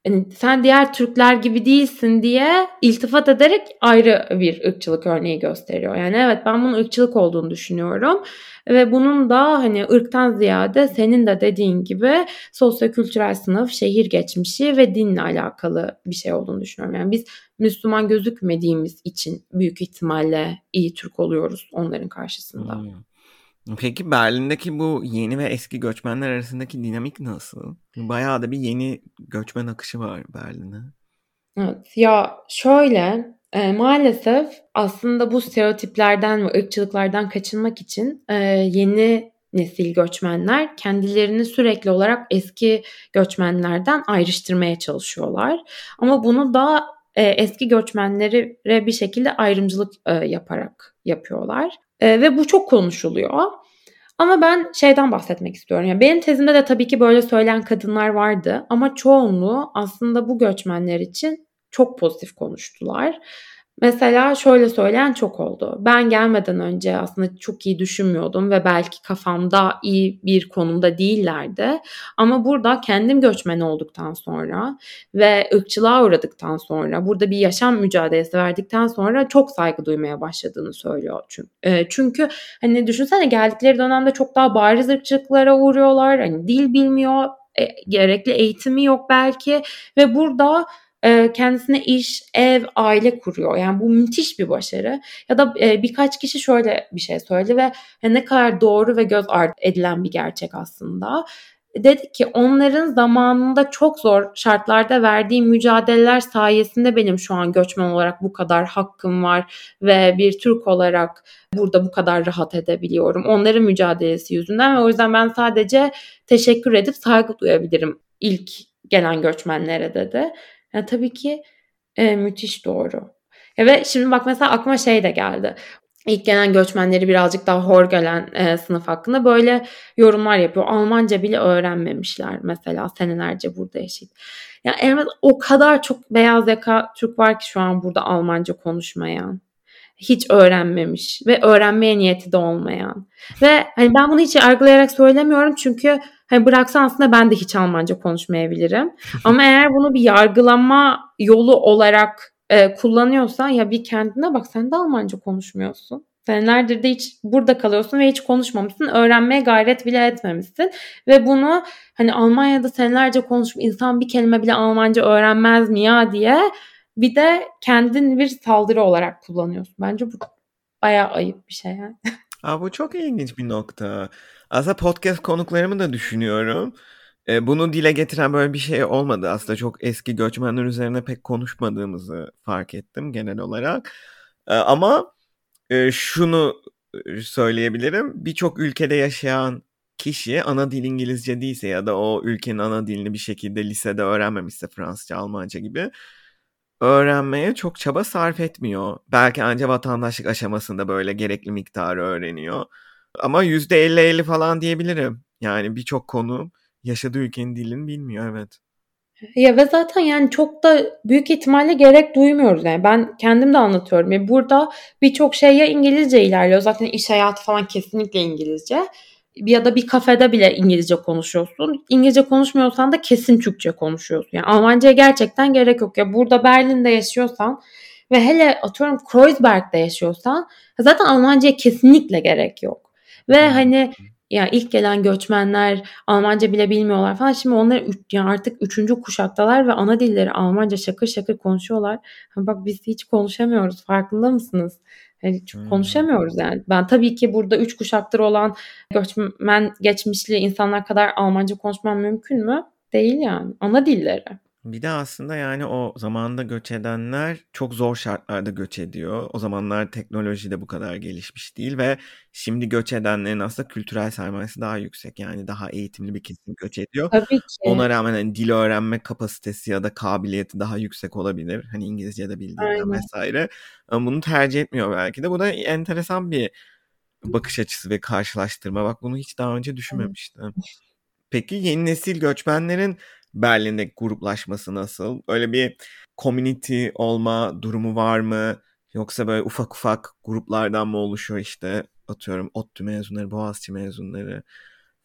yani sen diğer Türkler gibi değilsin diye iltifat ederek ayrı bir ırkçılık örneği gösteriyor. Yani evet ben bunun ırkçılık olduğunu düşünüyorum. Ve bunun da hani ırktan ziyade senin de dediğin gibi sosyokültürel sınıf, şehir geçmişi ve dinle alakalı bir şey olduğunu düşünüyorum. Yani biz Müslüman gözükmediğimiz için büyük ihtimalle iyi Türk oluyoruz onların karşısında. Hmm. Peki Berlin'deki bu yeni ve eski göçmenler arasındaki dinamik nasıl? Bayağı da bir yeni göçmen akışı var Berlin'e. Evet ya şöyle e, maalesef aslında bu stereotiplerden ve ırkçılıklardan kaçınmak için e, yeni nesil göçmenler kendilerini sürekli olarak eski göçmenlerden ayrıştırmaya çalışıyorlar. Ama bunu da e, eski göçmenlere bir şekilde ayrımcılık e, yaparak yapıyorlar. E, ve bu çok konuşuluyor. Ama ben şeyden bahsetmek istiyorum. Yani benim tezimde de tabii ki böyle söyleyen kadınlar vardı ama çoğunluğu aslında bu göçmenler için çok pozitif konuştular. Mesela şöyle söyleyen çok oldu. Ben gelmeden önce aslında çok iyi düşünmüyordum ve belki kafamda iyi bir konumda değillerdi. Ama burada kendim göçmen olduktan sonra ve ırkçılığa uğradıktan sonra, burada bir yaşam mücadelesi verdikten sonra çok saygı duymaya başladığını söylüyor. Çünkü, e, çünkü hani düşünsene geldikleri dönemde çok daha bariz ırkçılıklara uğruyorlar. Hani dil bilmiyor, e, gerekli eğitimi yok belki ve burada kendisine iş, ev, aile kuruyor. Yani bu müthiş bir başarı. Ya da birkaç kişi şöyle bir şey söyledi ve ne kadar doğru ve göz ardı edilen bir gerçek aslında. Dedi ki onların zamanında çok zor şartlarda verdiği mücadeleler sayesinde benim şu an göçmen olarak bu kadar hakkım var ve bir Türk olarak burada bu kadar rahat edebiliyorum. Onların mücadelesi yüzünden ve o yüzden ben sadece teşekkür edip saygı duyabilirim ilk gelen göçmenlere dedi. Yani tabii ki e, müthiş doğru. Ve şimdi bak mesela aklıma şey de geldi. İlk gelen göçmenleri birazcık daha hor gelen e, sınıf hakkında böyle yorumlar yapıyor. Almanca bile öğrenmemişler mesela senelerce burada yaşayıp. Ya yani o kadar çok beyaz yaka Türk var ki şu an burada Almanca konuşmayan hiç öğrenmemiş ve öğrenmeye niyeti de olmayan. Ve hani ben bunu hiç yargılayarak söylemiyorum çünkü hani bıraksan aslında ben de hiç Almanca konuşmayabilirim. [LAUGHS] Ama eğer bunu bir yargılama yolu olarak e, kullanıyorsan ya bir kendine bak sen de Almanca konuşmuyorsun. Senelerdir de hiç burada kalıyorsun ve hiç konuşmamışsın. Öğrenmeye gayret bile etmemişsin. Ve bunu hani Almanya'da senelerce konuşup insan bir kelime bile Almanca öğrenmez mi ya diye bir de kendin bir saldırı olarak kullanıyorsun. Bence bu bayağı ayıp bir şey yani. [LAUGHS] Aa, bu çok ilginç bir nokta. Aslında podcast konuklarımı da düşünüyorum. E, bunu dile getiren böyle bir şey olmadı. Aslında çok eski göçmenler üzerine pek konuşmadığımızı fark ettim genel olarak. E, ama e, şunu söyleyebilirim. Birçok ülkede yaşayan kişi ana dil İngilizce değilse ya da o ülkenin ana dilini bir şekilde lisede öğrenmemişse Fransızca, Almanca gibi öğrenmeye çok çaba sarf etmiyor. Belki ancak vatandaşlık aşamasında böyle gerekli miktarı öğreniyor. Ama %50-50 falan diyebilirim. Yani birçok konu yaşadığı ülkenin dilini bilmiyor evet. Ya ve zaten yani çok da büyük ihtimalle gerek duymuyoruz yani ben kendim de anlatıyorum. Yani burada birçok şey ya İngilizce ilerliyor zaten iş hayatı falan kesinlikle İngilizce ya da bir kafede bile İngilizce konuşuyorsun. İngilizce konuşmuyorsan da kesin Türkçe konuşuyorsun. Yani Almanca'ya gerçekten gerek yok. Ya burada Berlin'de yaşıyorsan ve hele atıyorum Kreuzberg'de yaşıyorsan zaten Almanca'ya kesinlikle gerek yok. Ve hani ya ilk gelen göçmenler Almanca bile bilmiyorlar falan. Şimdi onlar yani artık üçüncü kuşaktalar ve ana dilleri Almanca şakır şakır konuşuyorlar. bak biz hiç konuşamıyoruz. Farkında mısınız? Yani hmm. konuşamıyoruz yani. Ben tabii ki burada üç kuşaktır olan göçmen geçmişli insanlar kadar Almanca konuşmam mümkün mü? Değil yani. Ana dilleri. Bir de aslında yani o zamanda göç edenler çok zor şartlarda göç ediyor. O zamanlar teknoloji de bu kadar gelişmiş değil ve şimdi göç edenlerin aslında kültürel sermayesi daha yüksek. Yani daha eğitimli bir kesim göç ediyor. Tabii ki. Ona rağmen hani dil öğrenme kapasitesi ya da kabiliyeti daha yüksek olabilir. Hani İngilizce de bildiğinden vesaire. Ama bunu tercih etmiyor belki de. Bu da enteresan bir bakış açısı ve karşılaştırma. Bak bunu hiç daha önce düşünmemiştim. Peki yeni nesil göçmenlerin Berlin'de gruplaşması nasıl? Öyle bir community olma durumu var mı? Yoksa böyle ufak ufak gruplardan mı oluşuyor işte atıyorum ODTÜ mezunları, Boğaziçi mezunları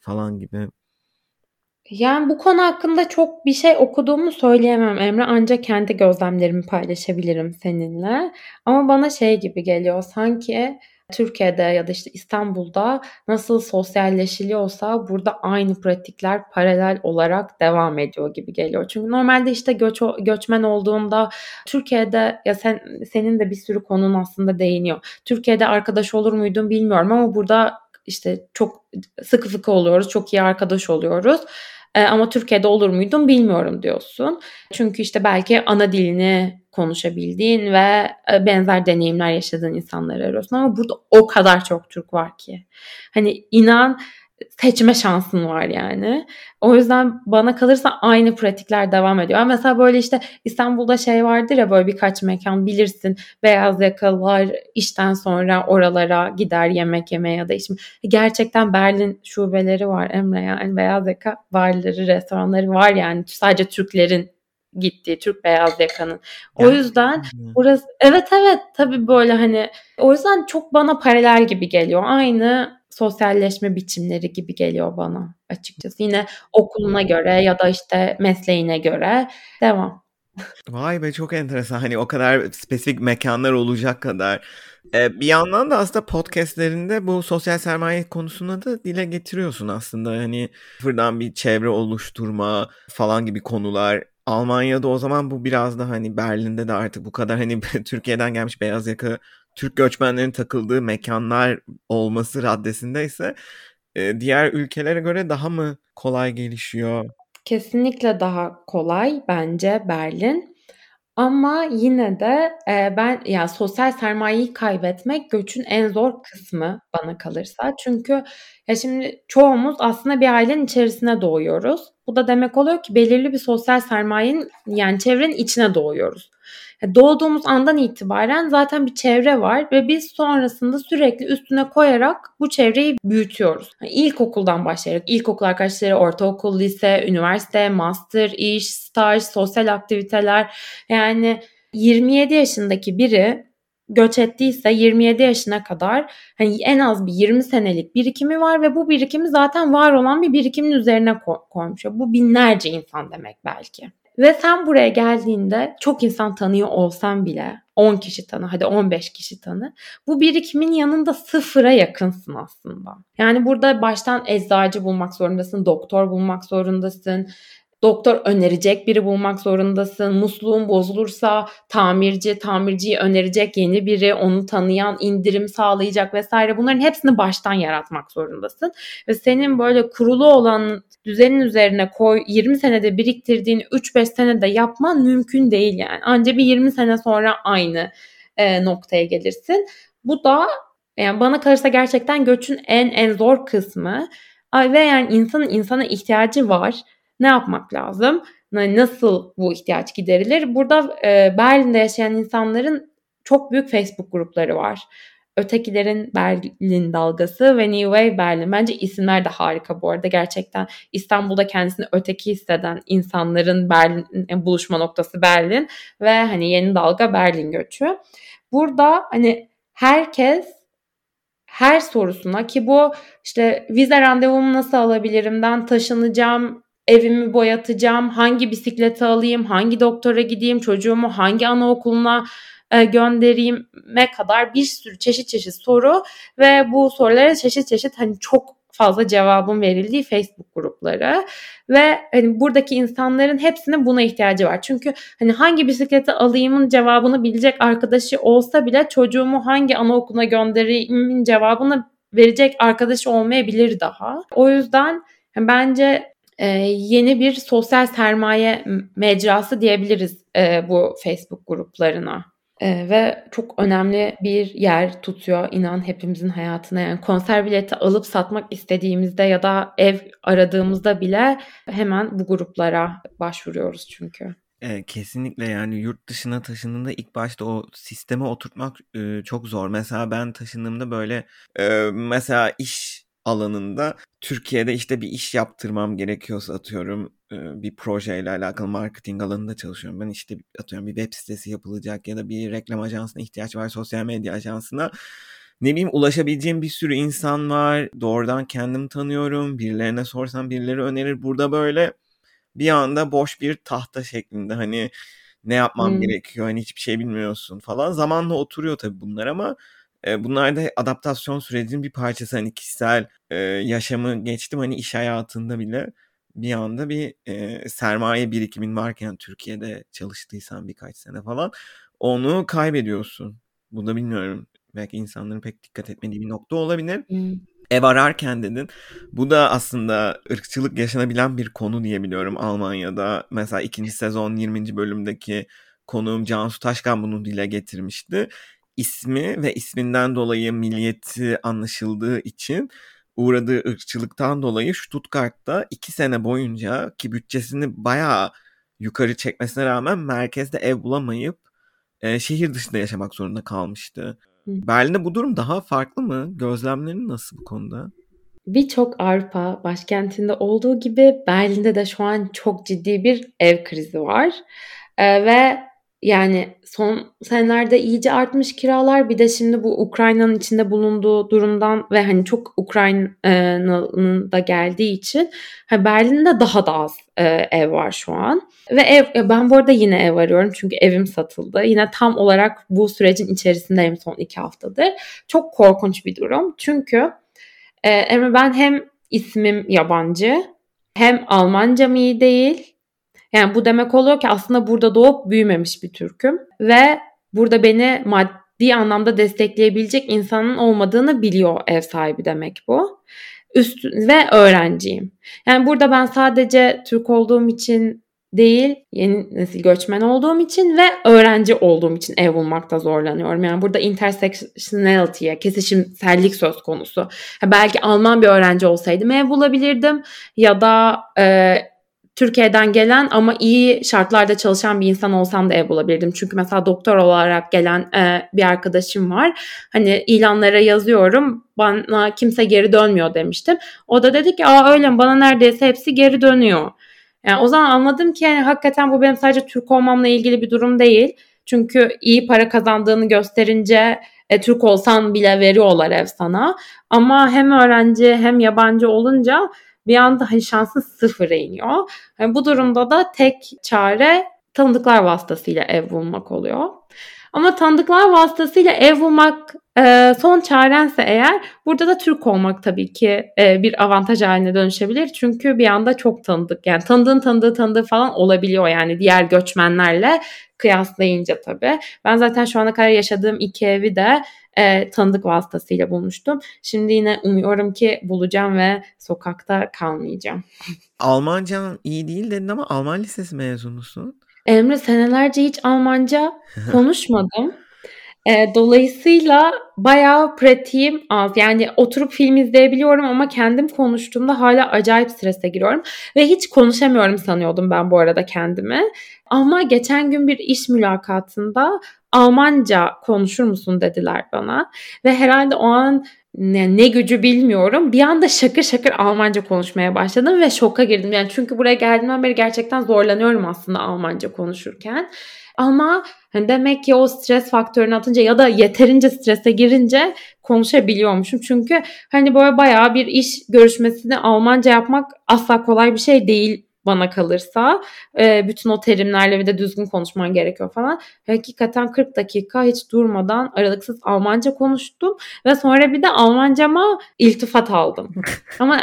falan gibi. Yani bu konu hakkında çok bir şey okuduğumu söyleyemem Emre. Ancak kendi gözlemlerimi paylaşabilirim seninle. Ama bana şey gibi geliyor sanki Türkiye'de ya da işte İstanbul'da nasıl sosyalleşiliyorsa burada aynı pratikler paralel olarak devam ediyor gibi geliyor. Çünkü normalde işte göç, göçmen olduğunda Türkiye'de ya sen senin de bir sürü konun aslında değiniyor. Türkiye'de arkadaş olur muydun bilmiyorum ama burada işte çok sıkı fıkı oluyoruz, çok iyi arkadaş oluyoruz. Ee, ama Türkiye'de olur muydun bilmiyorum diyorsun. Çünkü işte belki ana dilini konuşabildiğin ve e, benzer deneyimler yaşadığın insanları arıyorsun ama burada o kadar çok Türk var ki. Hani inan seçme şansın var yani. O yüzden bana kalırsa aynı pratikler devam ediyor. Yani mesela böyle işte İstanbul'da şey vardır ya böyle birkaç mekan bilirsin. Beyaz yakalılar işten sonra oralara gider yemek yemeye ya da içme. Gerçekten Berlin şubeleri var Emre yani beyaz yaka barları, restoranları var yani. Sadece Türklerin gittiği Türk beyaz yakanın. O yüzden burası evet evet tabii böyle hani o yüzden çok bana paralel gibi geliyor. Aynı sosyalleşme biçimleri gibi geliyor bana açıkçası. Yine okuluna göre ya da işte mesleğine göre devam. Vay be çok enteresan. Hani o kadar spesifik mekanlar olacak kadar. Ee, bir yandan da aslında podcastlerinde bu sosyal sermaye konusunda da dile getiriyorsun aslında. Hani sıfırdan bir çevre oluşturma falan gibi konular Almanya'da o zaman bu biraz da hani Berlin'de de artık bu kadar hani [LAUGHS] Türkiye'den gelmiş beyaz yaka Türk göçmenlerin takıldığı mekanlar olması raddesindeyse e, diğer ülkelere göre daha mı kolay gelişiyor? Kesinlikle daha kolay bence Berlin. Ama yine de e, ben ya sosyal sermayeyi kaybetmek göçün en zor kısmı bana kalırsa. Çünkü ya şimdi çoğumuz aslında bir ailenin içerisine doğuyoruz. Bu da demek oluyor ki belirli bir sosyal sermayenin yani çevrenin içine doğuyoruz. Doğduğumuz andan itibaren zaten bir çevre var ve biz sonrasında sürekli üstüne koyarak bu çevreyi büyütüyoruz. Yani ilkokuldan başlayarak ilkokul arkadaşları, ortaokul, lise, üniversite, master, iş, staj, sosyal aktiviteler yani 27 yaşındaki biri göç ettiyse 27 yaşına kadar hani en az bir 20 senelik birikimi var ve bu birikimi zaten var olan bir birikimin üzerine koymuş. Bu binlerce insan demek belki. Ve sen buraya geldiğinde çok insan tanıyor olsan bile 10 kişi tanı hadi 15 kişi tanı. Bu birikimin yanında sıfıra yakınsın aslında. Yani burada baştan eczacı bulmak zorundasın, doktor bulmak zorundasın, doktor önerecek biri bulmak zorundasın. Musluğun bozulursa tamirci, tamirciyi önerecek yeni biri, onu tanıyan, indirim sağlayacak vesaire. Bunların hepsini baştan yaratmak zorundasın. Ve senin böyle kurulu olan düzenin üzerine koy 20 senede biriktirdiğin 3-5 senede yapman mümkün değil yani. Anca bir 20 sene sonra aynı e, noktaya gelirsin. Bu da yani bana kalırsa gerçekten göçün en en zor kısmı. Ve yani insanın insana ihtiyacı var ne yapmak lazım? nasıl bu ihtiyaç giderilir? Burada e, Berlin'de yaşayan insanların çok büyük Facebook grupları var. Ötekilerin Berlin dalgası ve New Wave Berlin. Bence isimler de harika bu arada. Gerçekten İstanbul'da kendisini öteki hisseden insanların Berlin buluşma noktası Berlin ve hani yeni dalga Berlin göçü. Burada hani herkes her sorusuna ki bu işte vize randevumu nasıl alabilirimden taşınacağım, evimi boyatacağım, hangi bisikleti alayım, hangi doktora gideyim, çocuğumu hangi anaokuluna e, göndereyim'e kadar bir sürü çeşit çeşit soru ve bu sorulara çeşit çeşit hani çok fazla cevabın verildiği Facebook grupları ve hani buradaki insanların hepsinin buna ihtiyacı var. Çünkü hani hangi bisikleti alayımın cevabını bilecek arkadaşı olsa bile çocuğumu hangi anaokuluna gönderimin cevabını verecek arkadaşı olmayabilir daha. O yüzden bence e, yeni bir sosyal sermaye mecrası diyebiliriz e, bu Facebook gruplarına. Ee, ve çok önemli bir yer tutuyor inan hepimizin hayatına. Yani konser bileti alıp satmak istediğimizde ya da ev aradığımızda bile hemen bu gruplara başvuruyoruz çünkü. E, kesinlikle yani yurt dışına taşındığında ilk başta o sisteme oturtmak e, çok zor. Mesela ben taşındığımda böyle e, mesela iş alanında Türkiye'de işte bir iş yaptırmam gerekiyorsa atıyorum bir projeyle alakalı marketing alanında çalışıyorum. Ben işte atıyorum bir web sitesi yapılacak ya da bir reklam ajansına ihtiyaç var sosyal medya ajansına. Ne bileyim ulaşabileceğim bir sürü insan var. Doğrudan kendim tanıyorum. Birilerine sorsam birileri önerir. Burada böyle bir anda boş bir tahta şeklinde hani ne yapmam hmm. gerekiyor hani hiçbir şey bilmiyorsun falan. Zamanla oturuyor tabii bunlar ama bunlar da adaptasyon sürecinin bir parçası. Hani kişisel e, yaşamı geçtim hani iş hayatında bile bir anda bir e, sermaye birikimin varken Türkiye'de çalıştıysan birkaç sene falan onu kaybediyorsun. Bu da bilmiyorum. Belki insanların pek dikkat etmediği bir nokta olabilir. Hmm. Ev ararken dedin. Bu da aslında ırkçılık yaşanabilen bir konu diyebiliyorum Almanya'da. Mesela ikinci sezon 20. bölümdeki konuğum Cansu Taşkan bunu dile getirmişti. İsmi ve isminden dolayı milliyeti anlaşıldığı için uğradığı ırkçılıktan dolayı Stuttgart'ta iki sene boyunca ki bütçesini bayağı yukarı çekmesine rağmen merkezde ev bulamayıp e, şehir dışında yaşamak zorunda kalmıştı. Hı. Berlin'de bu durum daha farklı mı? Gözlemlerin nasıl bu konuda? Birçok Avrupa başkentinde olduğu gibi Berlin'de de şu an çok ciddi bir ev krizi var. Ee, ve yani son senelerde iyice artmış kiralar bir de şimdi bu Ukrayna'nın içinde bulunduğu durumdan ve hani çok Ukrayna'nın da geldiği için Berlin'de daha da az e, ev var şu an. Ve ev ben bu arada yine ev arıyorum çünkü evim satıldı. Yine tam olarak bu sürecin içerisindeyim son iki haftadır. Çok korkunç bir durum. Çünkü e, ben hem ismim yabancı hem Almancam iyi değil yani bu demek oluyor ki aslında burada doğup büyümemiş bir Türk'üm ve burada beni maddi anlamda destekleyebilecek insanın olmadığını biliyor ev sahibi demek bu. Üst ve öğrenciyim. Yani burada ben sadece Türk olduğum için değil, yeni nesil göçmen olduğum için ve öğrenci olduğum için ev bulmakta zorlanıyorum. Yani burada intersectionality'ye, kesişimsellik söz konusu. belki Alman bir öğrenci olsaydım ev bulabilirdim ya da e, Türkiye'den gelen ama iyi şartlarda çalışan bir insan olsam da ev bulabilirdim. Çünkü mesela doktor olarak gelen e, bir arkadaşım var. Hani ilanlara yazıyorum bana kimse geri dönmüyor demiştim. O da dedi ki aa öyle mi bana neredeyse hepsi geri dönüyor. Yani o zaman anladım ki yani hakikaten bu benim sadece Türk olmamla ilgili bir durum değil. Çünkü iyi para kazandığını gösterince e, Türk olsan bile veriyorlar ev sana. Ama hem öğrenci hem yabancı olunca bir anda hani şansın sıfıra iniyor. Yani bu durumda da tek çare tanıdıklar vasıtasıyla ev bulmak oluyor. Ama tanıdıklar vasıtasıyla ev bulmak e, son çarense eğer burada da Türk olmak tabii ki e, bir avantaj haline dönüşebilir. Çünkü bir anda çok tanıdık yani tanıdığın tanıdığı tanıdığı falan olabiliyor yani diğer göçmenlerle kıyaslayınca tabii. Ben zaten şu ana kadar yaşadığım iki evi de e, tanıdık vasıtasıyla bulmuştum. Şimdi yine umuyorum ki bulacağım ve sokakta kalmayacağım. Almancan iyi değil dedin ama Alman lisesi mezunusun. Emre senelerce hiç Almanca konuşmadım. Eee, dolayısıyla bayağı pratiğim az. Yani oturup film izleyebiliyorum ama kendim konuştuğumda hala acayip strese giriyorum ve hiç konuşamıyorum sanıyordum ben bu arada kendimi. Ama geçen gün bir iş mülakatında Almanca konuşur musun dediler bana ve herhalde o an ne, ne gücü bilmiyorum. Bir anda şakır şakır Almanca konuşmaya başladım ve şoka girdim. Yani çünkü buraya geldiğimden beri gerçekten zorlanıyorum aslında Almanca konuşurken. Ama hani demek ki o stres faktörünü atınca ya da yeterince strese girince konuşabiliyormuşum. Çünkü hani böyle bayağı bir iş görüşmesini Almanca yapmak asla kolay bir şey değil bana kalırsa. E, bütün o terimlerle bir de düzgün konuşman gerekiyor falan. Hakikaten 40 dakika hiç durmadan aralıksız Almanca konuştum ve sonra bir de Almancama iltifat aldım. [LAUGHS] Ama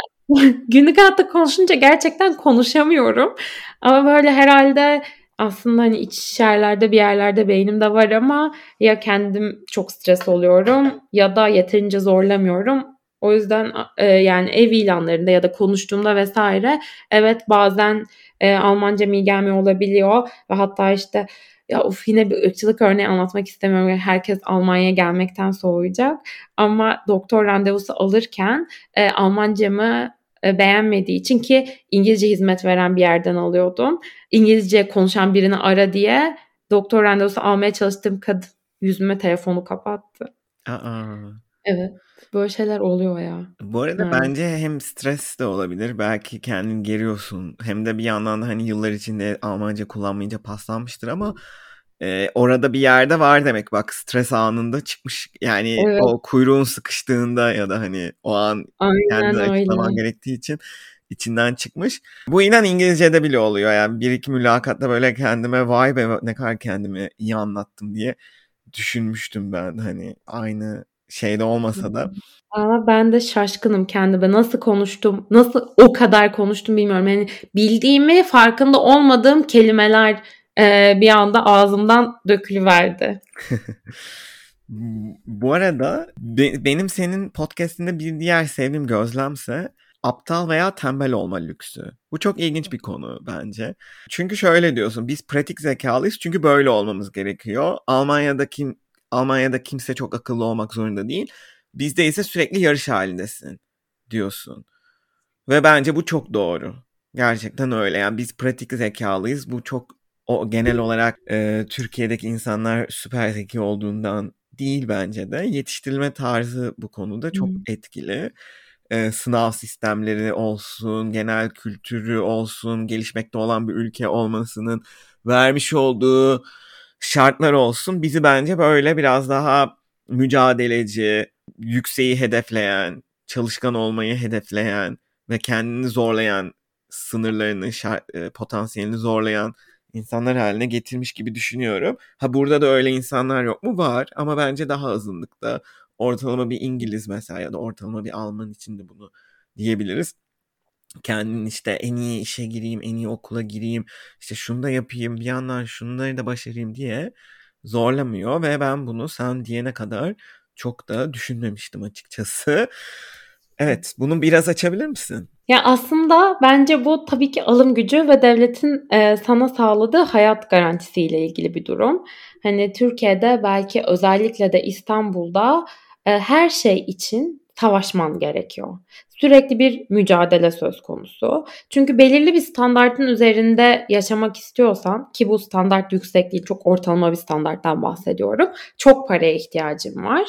günlük hayatta konuşunca gerçekten konuşamıyorum. Ama böyle herhalde aslında hani iç yerlerde bir yerlerde beynimde var ama ya kendim çok stres oluyorum ya da yeterince zorlamıyorum. O yüzden e, yani ev ilanlarında ya da konuştuğumda vesaire evet bazen e, Almanca iyi gelmiyor olabiliyor ve hatta işte ya of yine bir ırkçılık örneği anlatmak istemiyorum. Herkes Almanya'ya gelmekten soğuyacak. Ama doktor randevusu alırken e, Almancamı e, beğenmediği için ki İngilizce hizmet veren bir yerden alıyordum. İngilizce konuşan birini ara diye doktor randevusu almaya çalıştığım kadın yüzüme telefonu kapattı. Aa. Evet. Böyle şeyler oluyor ya. Bu arada yani. bence hem stres de olabilir. Belki kendini geriyorsun. Hem de bir yandan da hani yıllar içinde Almanca kullanmayınca paslanmıştır ama e, orada bir yerde var demek bak stres anında çıkmış yani evet. o kuyruğun sıkıştığında ya da hani o an Aynen kendini açıklaman gerektiği için içinden çıkmış. Bu inan İngilizce'de bile oluyor yani bir iki mülakatta böyle kendime vay be ne kadar kendimi iyi anlattım diye düşünmüştüm ben hani aynı şeyde olmasa da. Ama ben de şaşkınım kendime. Nasıl konuştum, nasıl o kadar konuştum bilmiyorum. Yani bildiğimi farkında olmadığım kelimeler e, bir anda ağzımdan dökülüverdi. [LAUGHS] Bu arada be, benim senin podcastinde bir diğer sevdiğim gözlemse aptal veya tembel olma lüksü. Bu çok ilginç bir konu bence. Çünkü şöyle diyorsun biz pratik zekalıyız çünkü böyle olmamız gerekiyor. Almanya'da kim Almanya'da kimse çok akıllı olmak zorunda değil. Bizde ise sürekli yarış halindesin diyorsun. Ve bence bu çok doğru. Gerçekten öyle. Yani biz pratik zekalıyız. Bu çok o genel olarak e, Türkiye'deki insanlar süper zeki olduğundan değil bence de. Yetiştirilme tarzı bu konuda çok hmm. etkili. E, sınav sistemleri olsun, genel kültürü olsun, gelişmekte olan bir ülke olmasının vermiş olduğu şartlar olsun bizi bence böyle biraz daha mücadeleci, yükseği hedefleyen, çalışkan olmayı hedefleyen ve kendini zorlayan, sınırlarını, şart, e, potansiyelini zorlayan insanlar haline getirmiş gibi düşünüyorum. Ha burada da öyle insanlar yok mu? Var ama bence daha azınlıkta. Ortalama bir İngiliz mesela ya da ortalama bir Alman için de bunu diyebiliriz. Kendin işte en iyi işe gireyim, en iyi okula gireyim, işte şunu da yapayım, bir yandan şunları da başarayım diye zorlamıyor ve ben bunu sen diyene kadar çok da düşünmemiştim açıkçası. Evet, bunu biraz açabilir misin? Ya aslında bence bu tabii ki alım gücü ve devletin e, sana sağladığı hayat garantisiyle ilgili bir durum. Hani Türkiye'de belki özellikle de İstanbul'da e, her şey için savaşman gerekiyor. Sürekli bir mücadele söz konusu. Çünkü belirli bir standartın üzerinde yaşamak istiyorsan ki bu standart yüksek değil çok ortalama bir standarttan bahsediyorum. Çok paraya ihtiyacım var.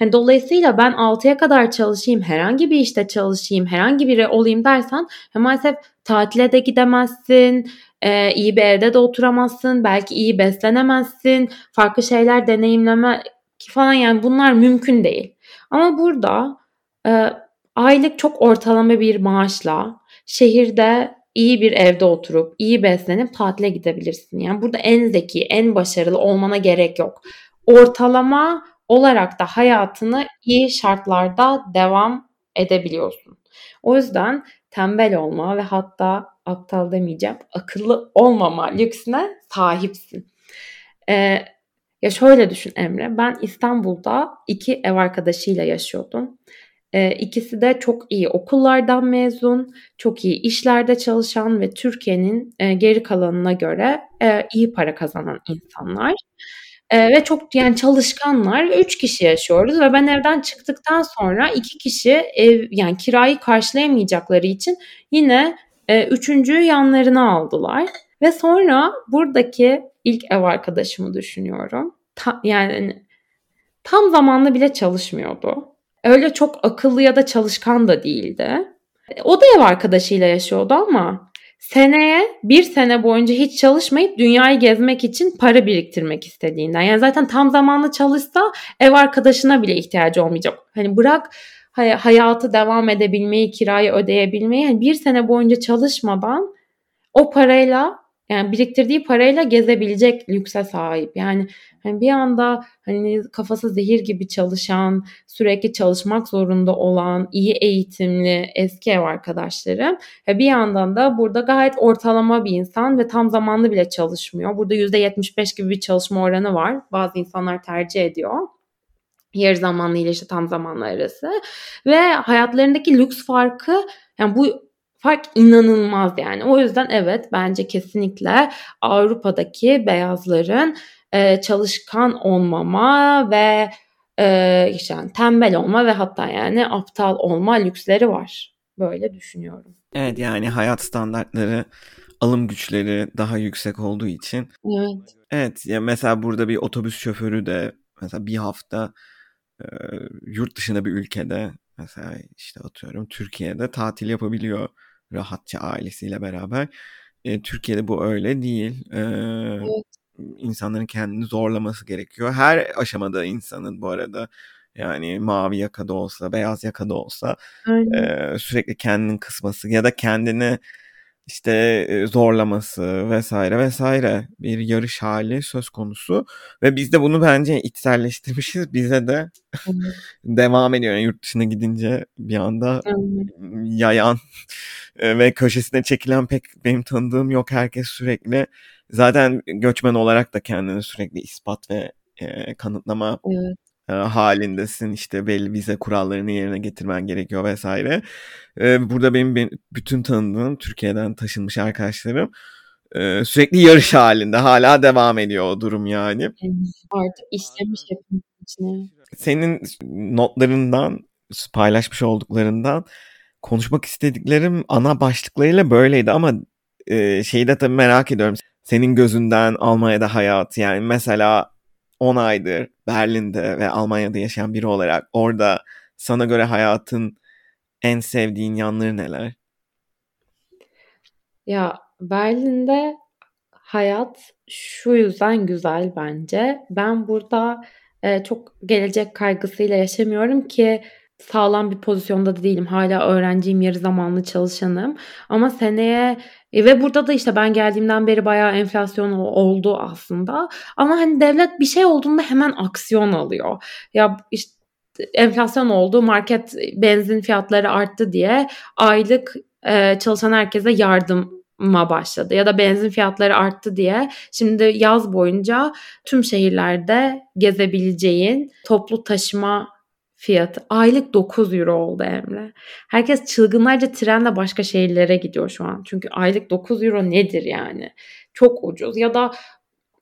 Yani dolayısıyla ben 6'ya kadar çalışayım, herhangi bir işte çalışayım, herhangi biri olayım dersen maalesef tatile de gidemezsin, e, iyi bir evde de oturamazsın, belki iyi beslenemezsin, farklı şeyler deneyimleme falan yani bunlar mümkün değil. Ama burada e, aylık çok ortalama bir maaşla şehirde iyi bir evde oturup iyi beslenip tatile gidebilirsin. Yani burada en zeki, en başarılı olmana gerek yok. Ortalama olarak da hayatını iyi şartlarda devam edebiliyorsun. O yüzden tembel olma ve hatta aptal demeyeceğim, akıllı olmama lüksüne sahipsin. Ee, ya şöyle düşün Emre, ben İstanbul'da iki ev arkadaşıyla yaşıyordum. E, ikisi de çok iyi okullardan mezun, çok iyi işlerde çalışan ve Türkiye'nin e, geri kalanına göre e, iyi para kazanan insanlar. Eee, ve çok yani çalışkanlar. 3 kişi yaşıyoruz ve ben evden çıktıktan sonra 2 kişi ev yani kirayı karşılayamayacakları için yine e, üçüncüyü yanlarına aldılar. Ve sonra buradaki ilk ev arkadaşımı düşünüyorum. Ta, yani tam zamanlı bile çalışmıyordu. Öyle çok akıllı ya da çalışkan da değildi. O da ev arkadaşıyla yaşıyordu ama seneye bir sene boyunca hiç çalışmayıp dünyayı gezmek için para biriktirmek istediğinden. Yani zaten tam zamanlı çalışsa ev arkadaşına bile ihtiyacı olmayacak. Hani bırak hayatı devam edebilmeyi, kirayı ödeyebilmeyi yani bir sene boyunca çalışmadan o parayla yani biriktirdiği parayla gezebilecek lükse sahip. Yani hani bir anda hani kafası zehir gibi çalışan, sürekli çalışmak zorunda olan, iyi eğitimli eski ev arkadaşlarım. Ve bir yandan da burada gayet ortalama bir insan ve tam zamanlı bile çalışmıyor. Burada %75 gibi bir çalışma oranı var. Bazı insanlar tercih ediyor yarı zamanlı ile işte tam zamanlı arası ve hayatlarındaki lüks farkı yani bu fark inanılmaz yani. O yüzden evet bence kesinlikle Avrupa'daki beyazların e, çalışkan olmama ve e, işte yani tembel olma ve hatta yani aptal olma lüksleri var. Böyle düşünüyorum. Evet yani hayat standartları alım güçleri daha yüksek olduğu için. Evet. Evet ya mesela burada bir otobüs şoförü de mesela bir hafta e, yurt dışında bir ülkede mesela işte atıyorum Türkiye'de tatil yapabiliyor rahatça ailesiyle beraber. E, Türkiye'de bu öyle değil. E, evet. İnsanların kendini zorlaması gerekiyor. Her aşamada insanın bu arada yani mavi yakada olsa, beyaz yakada olsa e, sürekli kendini kısması ya da kendini işte zorlaması vesaire vesaire bir yarış hali söz konusu ve biz de bunu bence içselleştirmişiz. Bize de [LAUGHS] devam ediyor. Yani yurt dışına gidince bir anda yayan ve köşesine çekilen pek benim tanıdığım yok. Herkes sürekli zaten göçmen olarak da kendini sürekli ispat ve e, kanıtlama evet halindesin işte belli vize kurallarını yerine getirmen gerekiyor vesaire. Burada benim, benim bütün tanıdığım Türkiye'den taşınmış arkadaşlarım sürekli yarış halinde hala devam ediyor o durum yani. Artık işlemiş hepimizin içine. Senin notlarından paylaşmış olduklarından konuşmak istediklerim ana başlıklarıyla böyleydi ama e, şeyi de tabii merak ediyorum. Senin gözünden Almanya'da hayat yani mesela 10 aydır Berlin'de ve Almanya'da yaşayan biri olarak orada sana göre hayatın en sevdiğin yanları neler? Ya Berlin'de hayat şu yüzden güzel bence. Ben burada e, çok gelecek kaygısıyla yaşamıyorum ki sağlam bir pozisyonda da değilim. Hala öğrenciyim, yarı zamanlı çalışanım. Ama seneye e, ve burada da işte ben geldiğimden beri bayağı enflasyon oldu aslında. Ama hani devlet bir şey olduğunda hemen aksiyon alıyor. Ya işte enflasyon oldu, market benzin fiyatları arttı diye aylık e, çalışan herkese yardım başladı ya da benzin fiyatları arttı diye şimdi yaz boyunca tüm şehirlerde gezebileceğin toplu taşıma fiyatı aylık 9 euro oldu Emre. Herkes çılgınlarca trenle başka şehirlere gidiyor şu an. Çünkü aylık 9 euro nedir yani? Çok ucuz ya da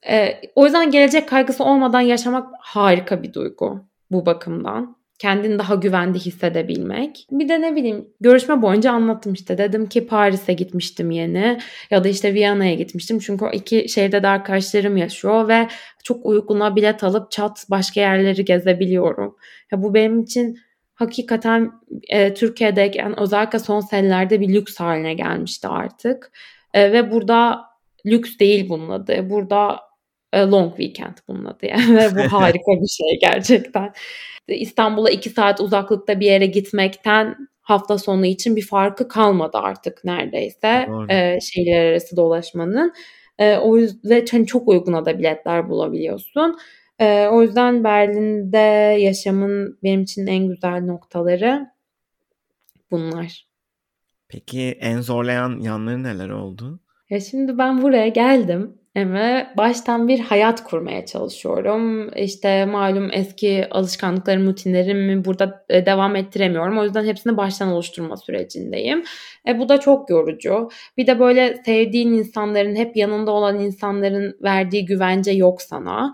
e, o yüzden gelecek kaygısı olmadan yaşamak harika bir duygu bu bakımdan kendini daha güvende hissedebilmek. Bir de ne bileyim görüşme boyunca anlattım işte. Dedim ki Paris'e gitmiştim yeni ya da işte Viyana'ya gitmiştim. Çünkü o iki şehirde de arkadaşlarım yaşıyor ve çok uyguna bilet alıp çat başka yerleri gezebiliyorum. Ya bu benim için hakikaten e, Türkiye'deyken özellikle son senelerde bir lüks haline gelmişti artık. E, ve burada lüks değil bunun adı. Burada long weekend bunun adı yani. [LAUGHS] Bu [LAUGHS] harika bir şey gerçekten. İstanbul'a iki saat uzaklıkta bir yere gitmekten hafta sonu için bir farkı kalmadı artık neredeyse e, şehirler arası dolaşmanın. E, o yüzden hani çok uyguna da biletler bulabiliyorsun. E, o yüzden Berlin'de yaşamın benim için en güzel noktaları bunlar. Peki en zorlayan yanları neler oldu? Ya şimdi ben buraya geldim ve baştan bir hayat kurmaya çalışıyorum. İşte malum eski alışkanlıklarım, rutinlerimi burada e, devam ettiremiyorum. O yüzden hepsini baştan oluşturma sürecindeyim. E, bu da çok yorucu. Bir de böyle sevdiğin insanların, hep yanında olan insanların verdiği güvence yok sana.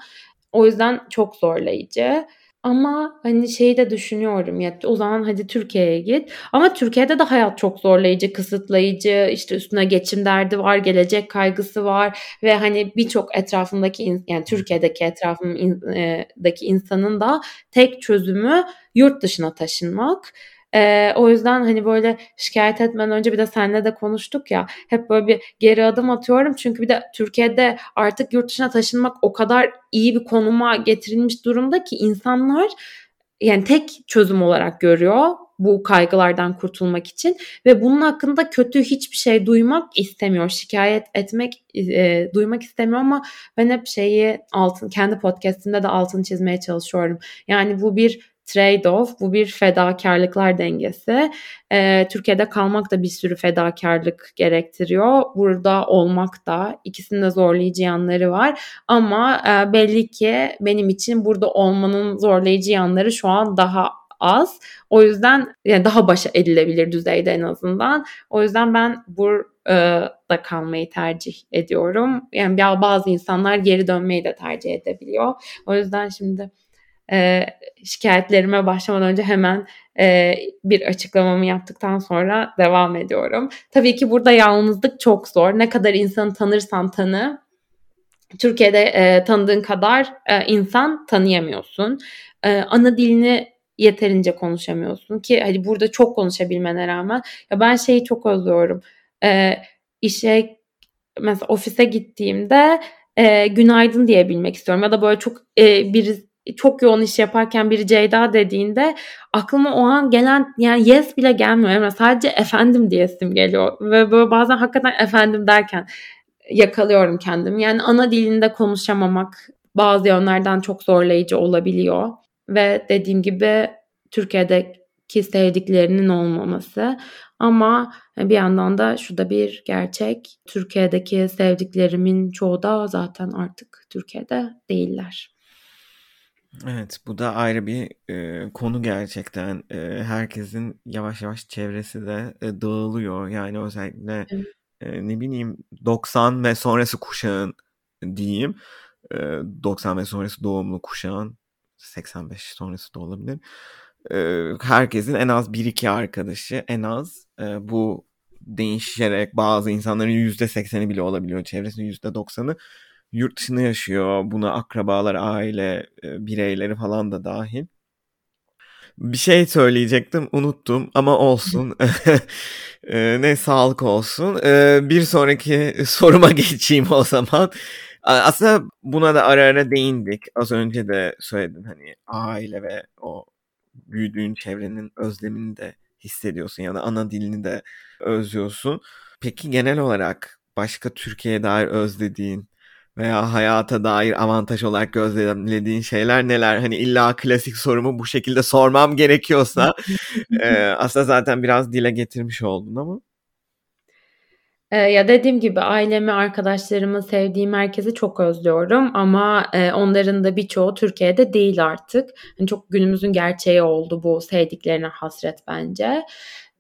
O yüzden çok zorlayıcı. Ama hani şeyi de düşünüyorum ya o zaman hadi Türkiye'ye git. Ama Türkiye'de de hayat çok zorlayıcı, kısıtlayıcı. işte üstüne geçim derdi var, gelecek kaygısı var ve hani birçok etrafındaki yani Türkiye'deki etrafındaki insanın da tek çözümü yurt dışına taşınmak. Ee, o yüzden hani böyle şikayet etmeden önce bir de seninle de konuştuk ya hep böyle bir geri adım atıyorum. Çünkü bir de Türkiye'de artık yurt dışına taşınmak o kadar iyi bir konuma getirilmiş durumda ki insanlar yani tek çözüm olarak görüyor bu kaygılardan kurtulmak için ve bunun hakkında kötü hiçbir şey duymak istemiyor. Şikayet etmek e, duymak istemiyor ama ben hep şeyi altın kendi podcast'imde de altını çizmeye çalışıyorum. Yani bu bir trade-off, bu bir fedakarlıklar dengesi. Ee, Türkiye'de kalmak da bir sürü fedakarlık gerektiriyor. Burada olmak da ikisinin de zorlayıcı yanları var. Ama e, belli ki benim için burada olmanın zorlayıcı yanları şu an daha az. O yüzden yani daha başa edilebilir düzeyde en azından. O yüzden ben burada kalmayı tercih ediyorum. Yani bazı insanlar geri dönmeyi de tercih edebiliyor. O yüzden şimdi e, şikayetlerime başlamadan önce hemen e, bir açıklamamı yaptıktan sonra devam ediyorum. Tabii ki burada yalnızlık çok zor. Ne kadar insanı tanırsan tanı, Türkiye'de e, tanıdığın kadar e, insan tanıyamıyorsun. E, ana dilini yeterince konuşamıyorsun ki hadi burada çok konuşabilmene rağmen ya ben şeyi çok özlüyorum. E, işe mesela ofise gittiğimde e, günaydın diyebilmek istiyorum ya da böyle çok e, bir çok yoğun iş yaparken biri Ceyda dediğinde aklıma o an gelen yani yes bile gelmiyor. Yani sadece efendim diyesim geliyor. Ve böyle bazen hakikaten efendim derken yakalıyorum kendimi. Yani ana dilinde konuşamamak bazı yönlerden çok zorlayıcı olabiliyor. Ve dediğim gibi Türkiye'deki sevdiklerinin olmaması. Ama bir yandan da şu da bir gerçek. Türkiye'deki sevdiklerimin çoğu da zaten artık Türkiye'de değiller. Evet, bu da ayrı bir e, konu gerçekten. E, herkesin yavaş yavaş çevresi de e, dağılıyor. Yani özellikle e, ne bileyim 90 ve sonrası kuşağın diyeyim. E, 90 ve sonrası doğumlu kuşağın 85 sonrası da olabilir. E, herkesin en az 1-2 arkadaşı en az e, bu değişerek bazı insanların %80'i bile olabiliyor. Çevresinin %90'ı yurt dışında yaşıyor. Buna akrabalar, aile e, bireyleri falan da dahil. Bir şey söyleyecektim unuttum ama olsun. [LAUGHS] [LAUGHS] E, ne sağlık olsun. E, bir sonraki [LAUGHS] soruma geçeyim o zaman. Aslında buna da ara ara değindik. Az önce de söyledin hani aile ve o büyüdüğün çevrenin özlemini de hissediyorsun ya da ana dilini de özlüyorsun. Peki genel olarak başka Türkiye'ye dair özlediğin veya hayata dair avantaj olarak gözlemlediğin şeyler neler? Hani illa klasik sorumu bu şekilde sormam gerekiyorsa [LAUGHS] e, aslında zaten biraz dile getirmiş oldun ama. E, ya dediğim gibi ailemi, arkadaşlarımı, sevdiğim herkesi çok özlüyorum ama e, onların da birçoğu Türkiye'de değil artık. Yani çok günümüzün gerçeği oldu bu sevdiklerine hasret bence.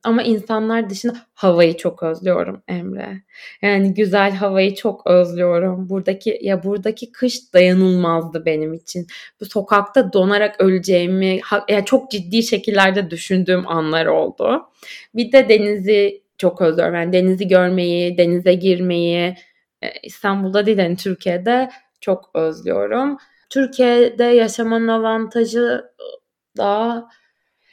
Ama insanlar dışında havayı çok özlüyorum Emre. Yani güzel havayı çok özlüyorum. Buradaki ya buradaki kış dayanılmazdı benim için. Bu sokakta donarak öleceğimi ya çok ciddi şekillerde düşündüğüm anlar oldu. Bir de denizi çok özlüyorum. Yani denizi görmeyi, denize girmeyi e, İstanbul'da değil yani Türkiye'de çok özlüyorum. Türkiye'de yaşamanın avantajı da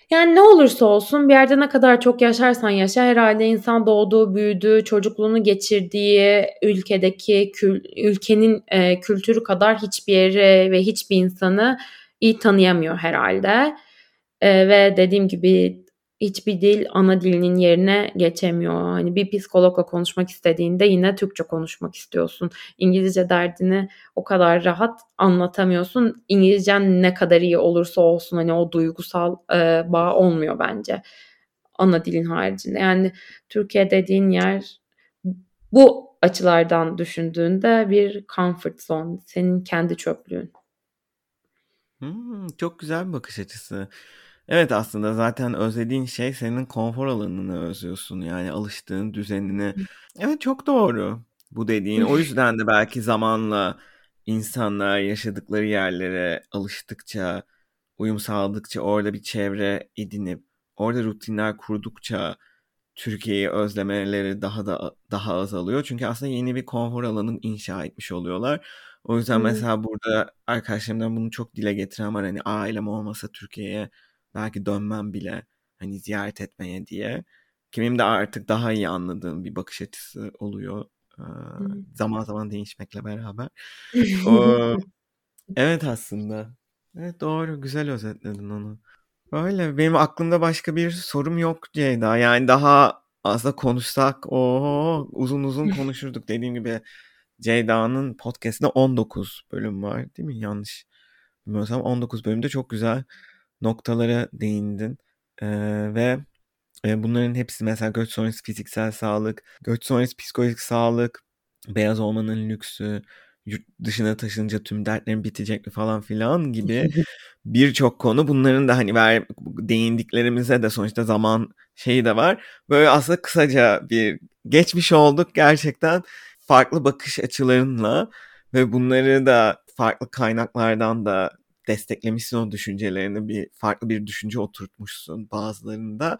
yani ne olursa olsun bir yerde ne kadar çok yaşarsan yaşa herhalde insan doğduğu, büyüdüğü, çocukluğunu geçirdiği ülkedeki kül, ülkenin e, kültürü kadar hiçbir yeri ve hiçbir insanı iyi tanıyamıyor herhalde. E, ve dediğim gibi hiçbir dil ana dilinin yerine geçemiyor. Hani bir psikologla konuşmak istediğinde yine Türkçe konuşmak istiyorsun. İngilizce derdini o kadar rahat anlatamıyorsun. İngilizcen ne kadar iyi olursa olsun hani o duygusal e, bağ olmuyor bence ana dilin haricinde. Yani Türkiye dediğin yer bu açılardan düşündüğünde bir comfort zone. Senin kendi çöplüğün. Hmm, çok güzel bir bakış açısı. Evet aslında zaten özlediğin şey senin konfor alanını özlüyorsun. Yani alıştığın düzenini. Evet çok doğru bu dediğin. O [LAUGHS] yüzden de belki zamanla insanlar yaşadıkları yerlere alıştıkça, uyum sağladıkça, orada bir çevre edinip, orada rutinler kurdukça Türkiye'yi özlemeleri daha da daha azalıyor. Çünkü aslında yeni bir konfor alanı inşa etmiş oluyorlar. O yüzden Hı. mesela burada arkadaşlarımdan bunu çok dile getiren var. Hani ailem olmasa Türkiye'ye belki dönmem bile hani ziyaret etmeye diye. Kimim de artık daha iyi anladığım bir bakış açısı oluyor. Ee, zaman zaman değişmekle beraber. O, [LAUGHS] evet aslında. Evet doğru. Güzel özetledin onu. Öyle. Benim aklımda başka bir sorum yok Ceyda. Yani daha aslında konuşsak o uzun uzun konuşurduk. Dediğim gibi Ceyda'nın podcast'inde 19 bölüm var değil mi? Yanlış bilmiyorsam 19 bölümde çok güzel noktalara değindin. Ee, ve e, bunların hepsi mesela göç sonrası fiziksel sağlık, göç sonrası psikolojik sağlık, beyaz olmanın lüksü, yurt dışına taşınınca tüm dertlerin bitecek mi falan filan gibi [LAUGHS] birçok konu. Bunların da hani ver, değindiklerimize de sonuçta zaman şeyi de var. Böyle aslında kısaca bir geçmiş olduk gerçekten farklı bakış açılarınla ve bunları da farklı kaynaklardan da desteklemişsin o düşüncelerini bir farklı bir düşünce oturtmuşsun bazılarında.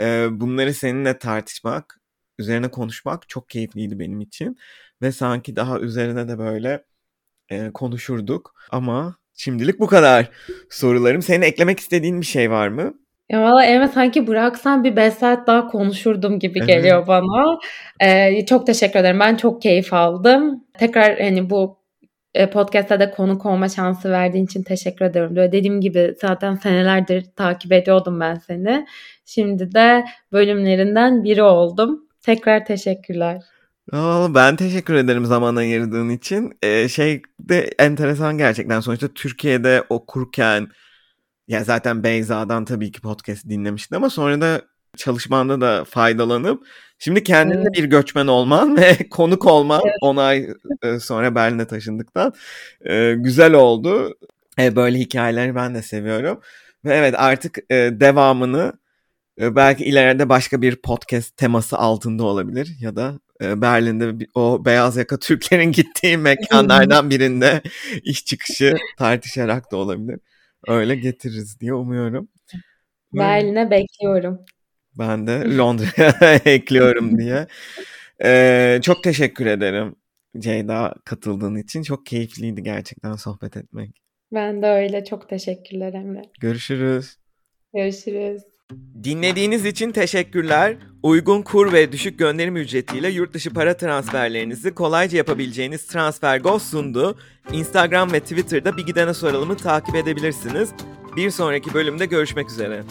Ee, bunları seninle tartışmak, üzerine konuşmak çok keyifliydi benim için ve sanki daha üzerine de böyle e, konuşurduk ama şimdilik bu kadar sorularım. Senin eklemek istediğin bir şey var mı? Ya valla Emre sanki bıraksan bir 5 saat daha konuşurdum gibi geliyor evet. bana. Ee, çok teşekkür ederim. Ben çok keyif aldım. Tekrar hani bu e, podcast'ta da konuk olma şansı verdiğin için teşekkür ederim. Böyle dediğim gibi zaten senelerdir takip ediyordum ben seni. Şimdi de bölümlerinden biri oldum. Tekrar teşekkürler. Ben teşekkür ederim zaman ayırdığın için. Ee, şey de enteresan gerçekten. Sonuçta Türkiye'de okurken ya zaten Beyza'dan tabii ki podcast dinlemiştin ama sonra da çalışmanda da faydalanıp şimdi kendin evet. bir göçmen olman [LAUGHS] ve konuk olman evet. 10 ay sonra Berlin'e taşındıktan güzel oldu. Böyle hikayeleri ben de seviyorum. Ve evet artık devamını belki ileride başka bir podcast teması altında olabilir ya da Berlin'de o beyaz yaka [LAUGHS] Türklerin gittiği mekanlardan birinde iş çıkışı tartışarak da olabilir. Öyle getiririz diye umuyorum. Berlin'e bekliyorum. Ben de Londra'ya [LAUGHS] ekliyorum diye. Ee, çok teşekkür ederim Ceyda katıldığın için. Çok keyifliydi gerçekten sohbet etmek. Ben de öyle. Çok teşekkürler Emre. Görüşürüz. Görüşürüz. Dinlediğiniz için teşekkürler. Uygun kur ve düşük gönderim ücretiyle yurt dışı para transferlerinizi kolayca yapabileceğiniz TransferGo sundu. Instagram ve Twitter'da Bir Gidene Soralım'ı takip edebilirsiniz. Bir sonraki bölümde görüşmek üzere.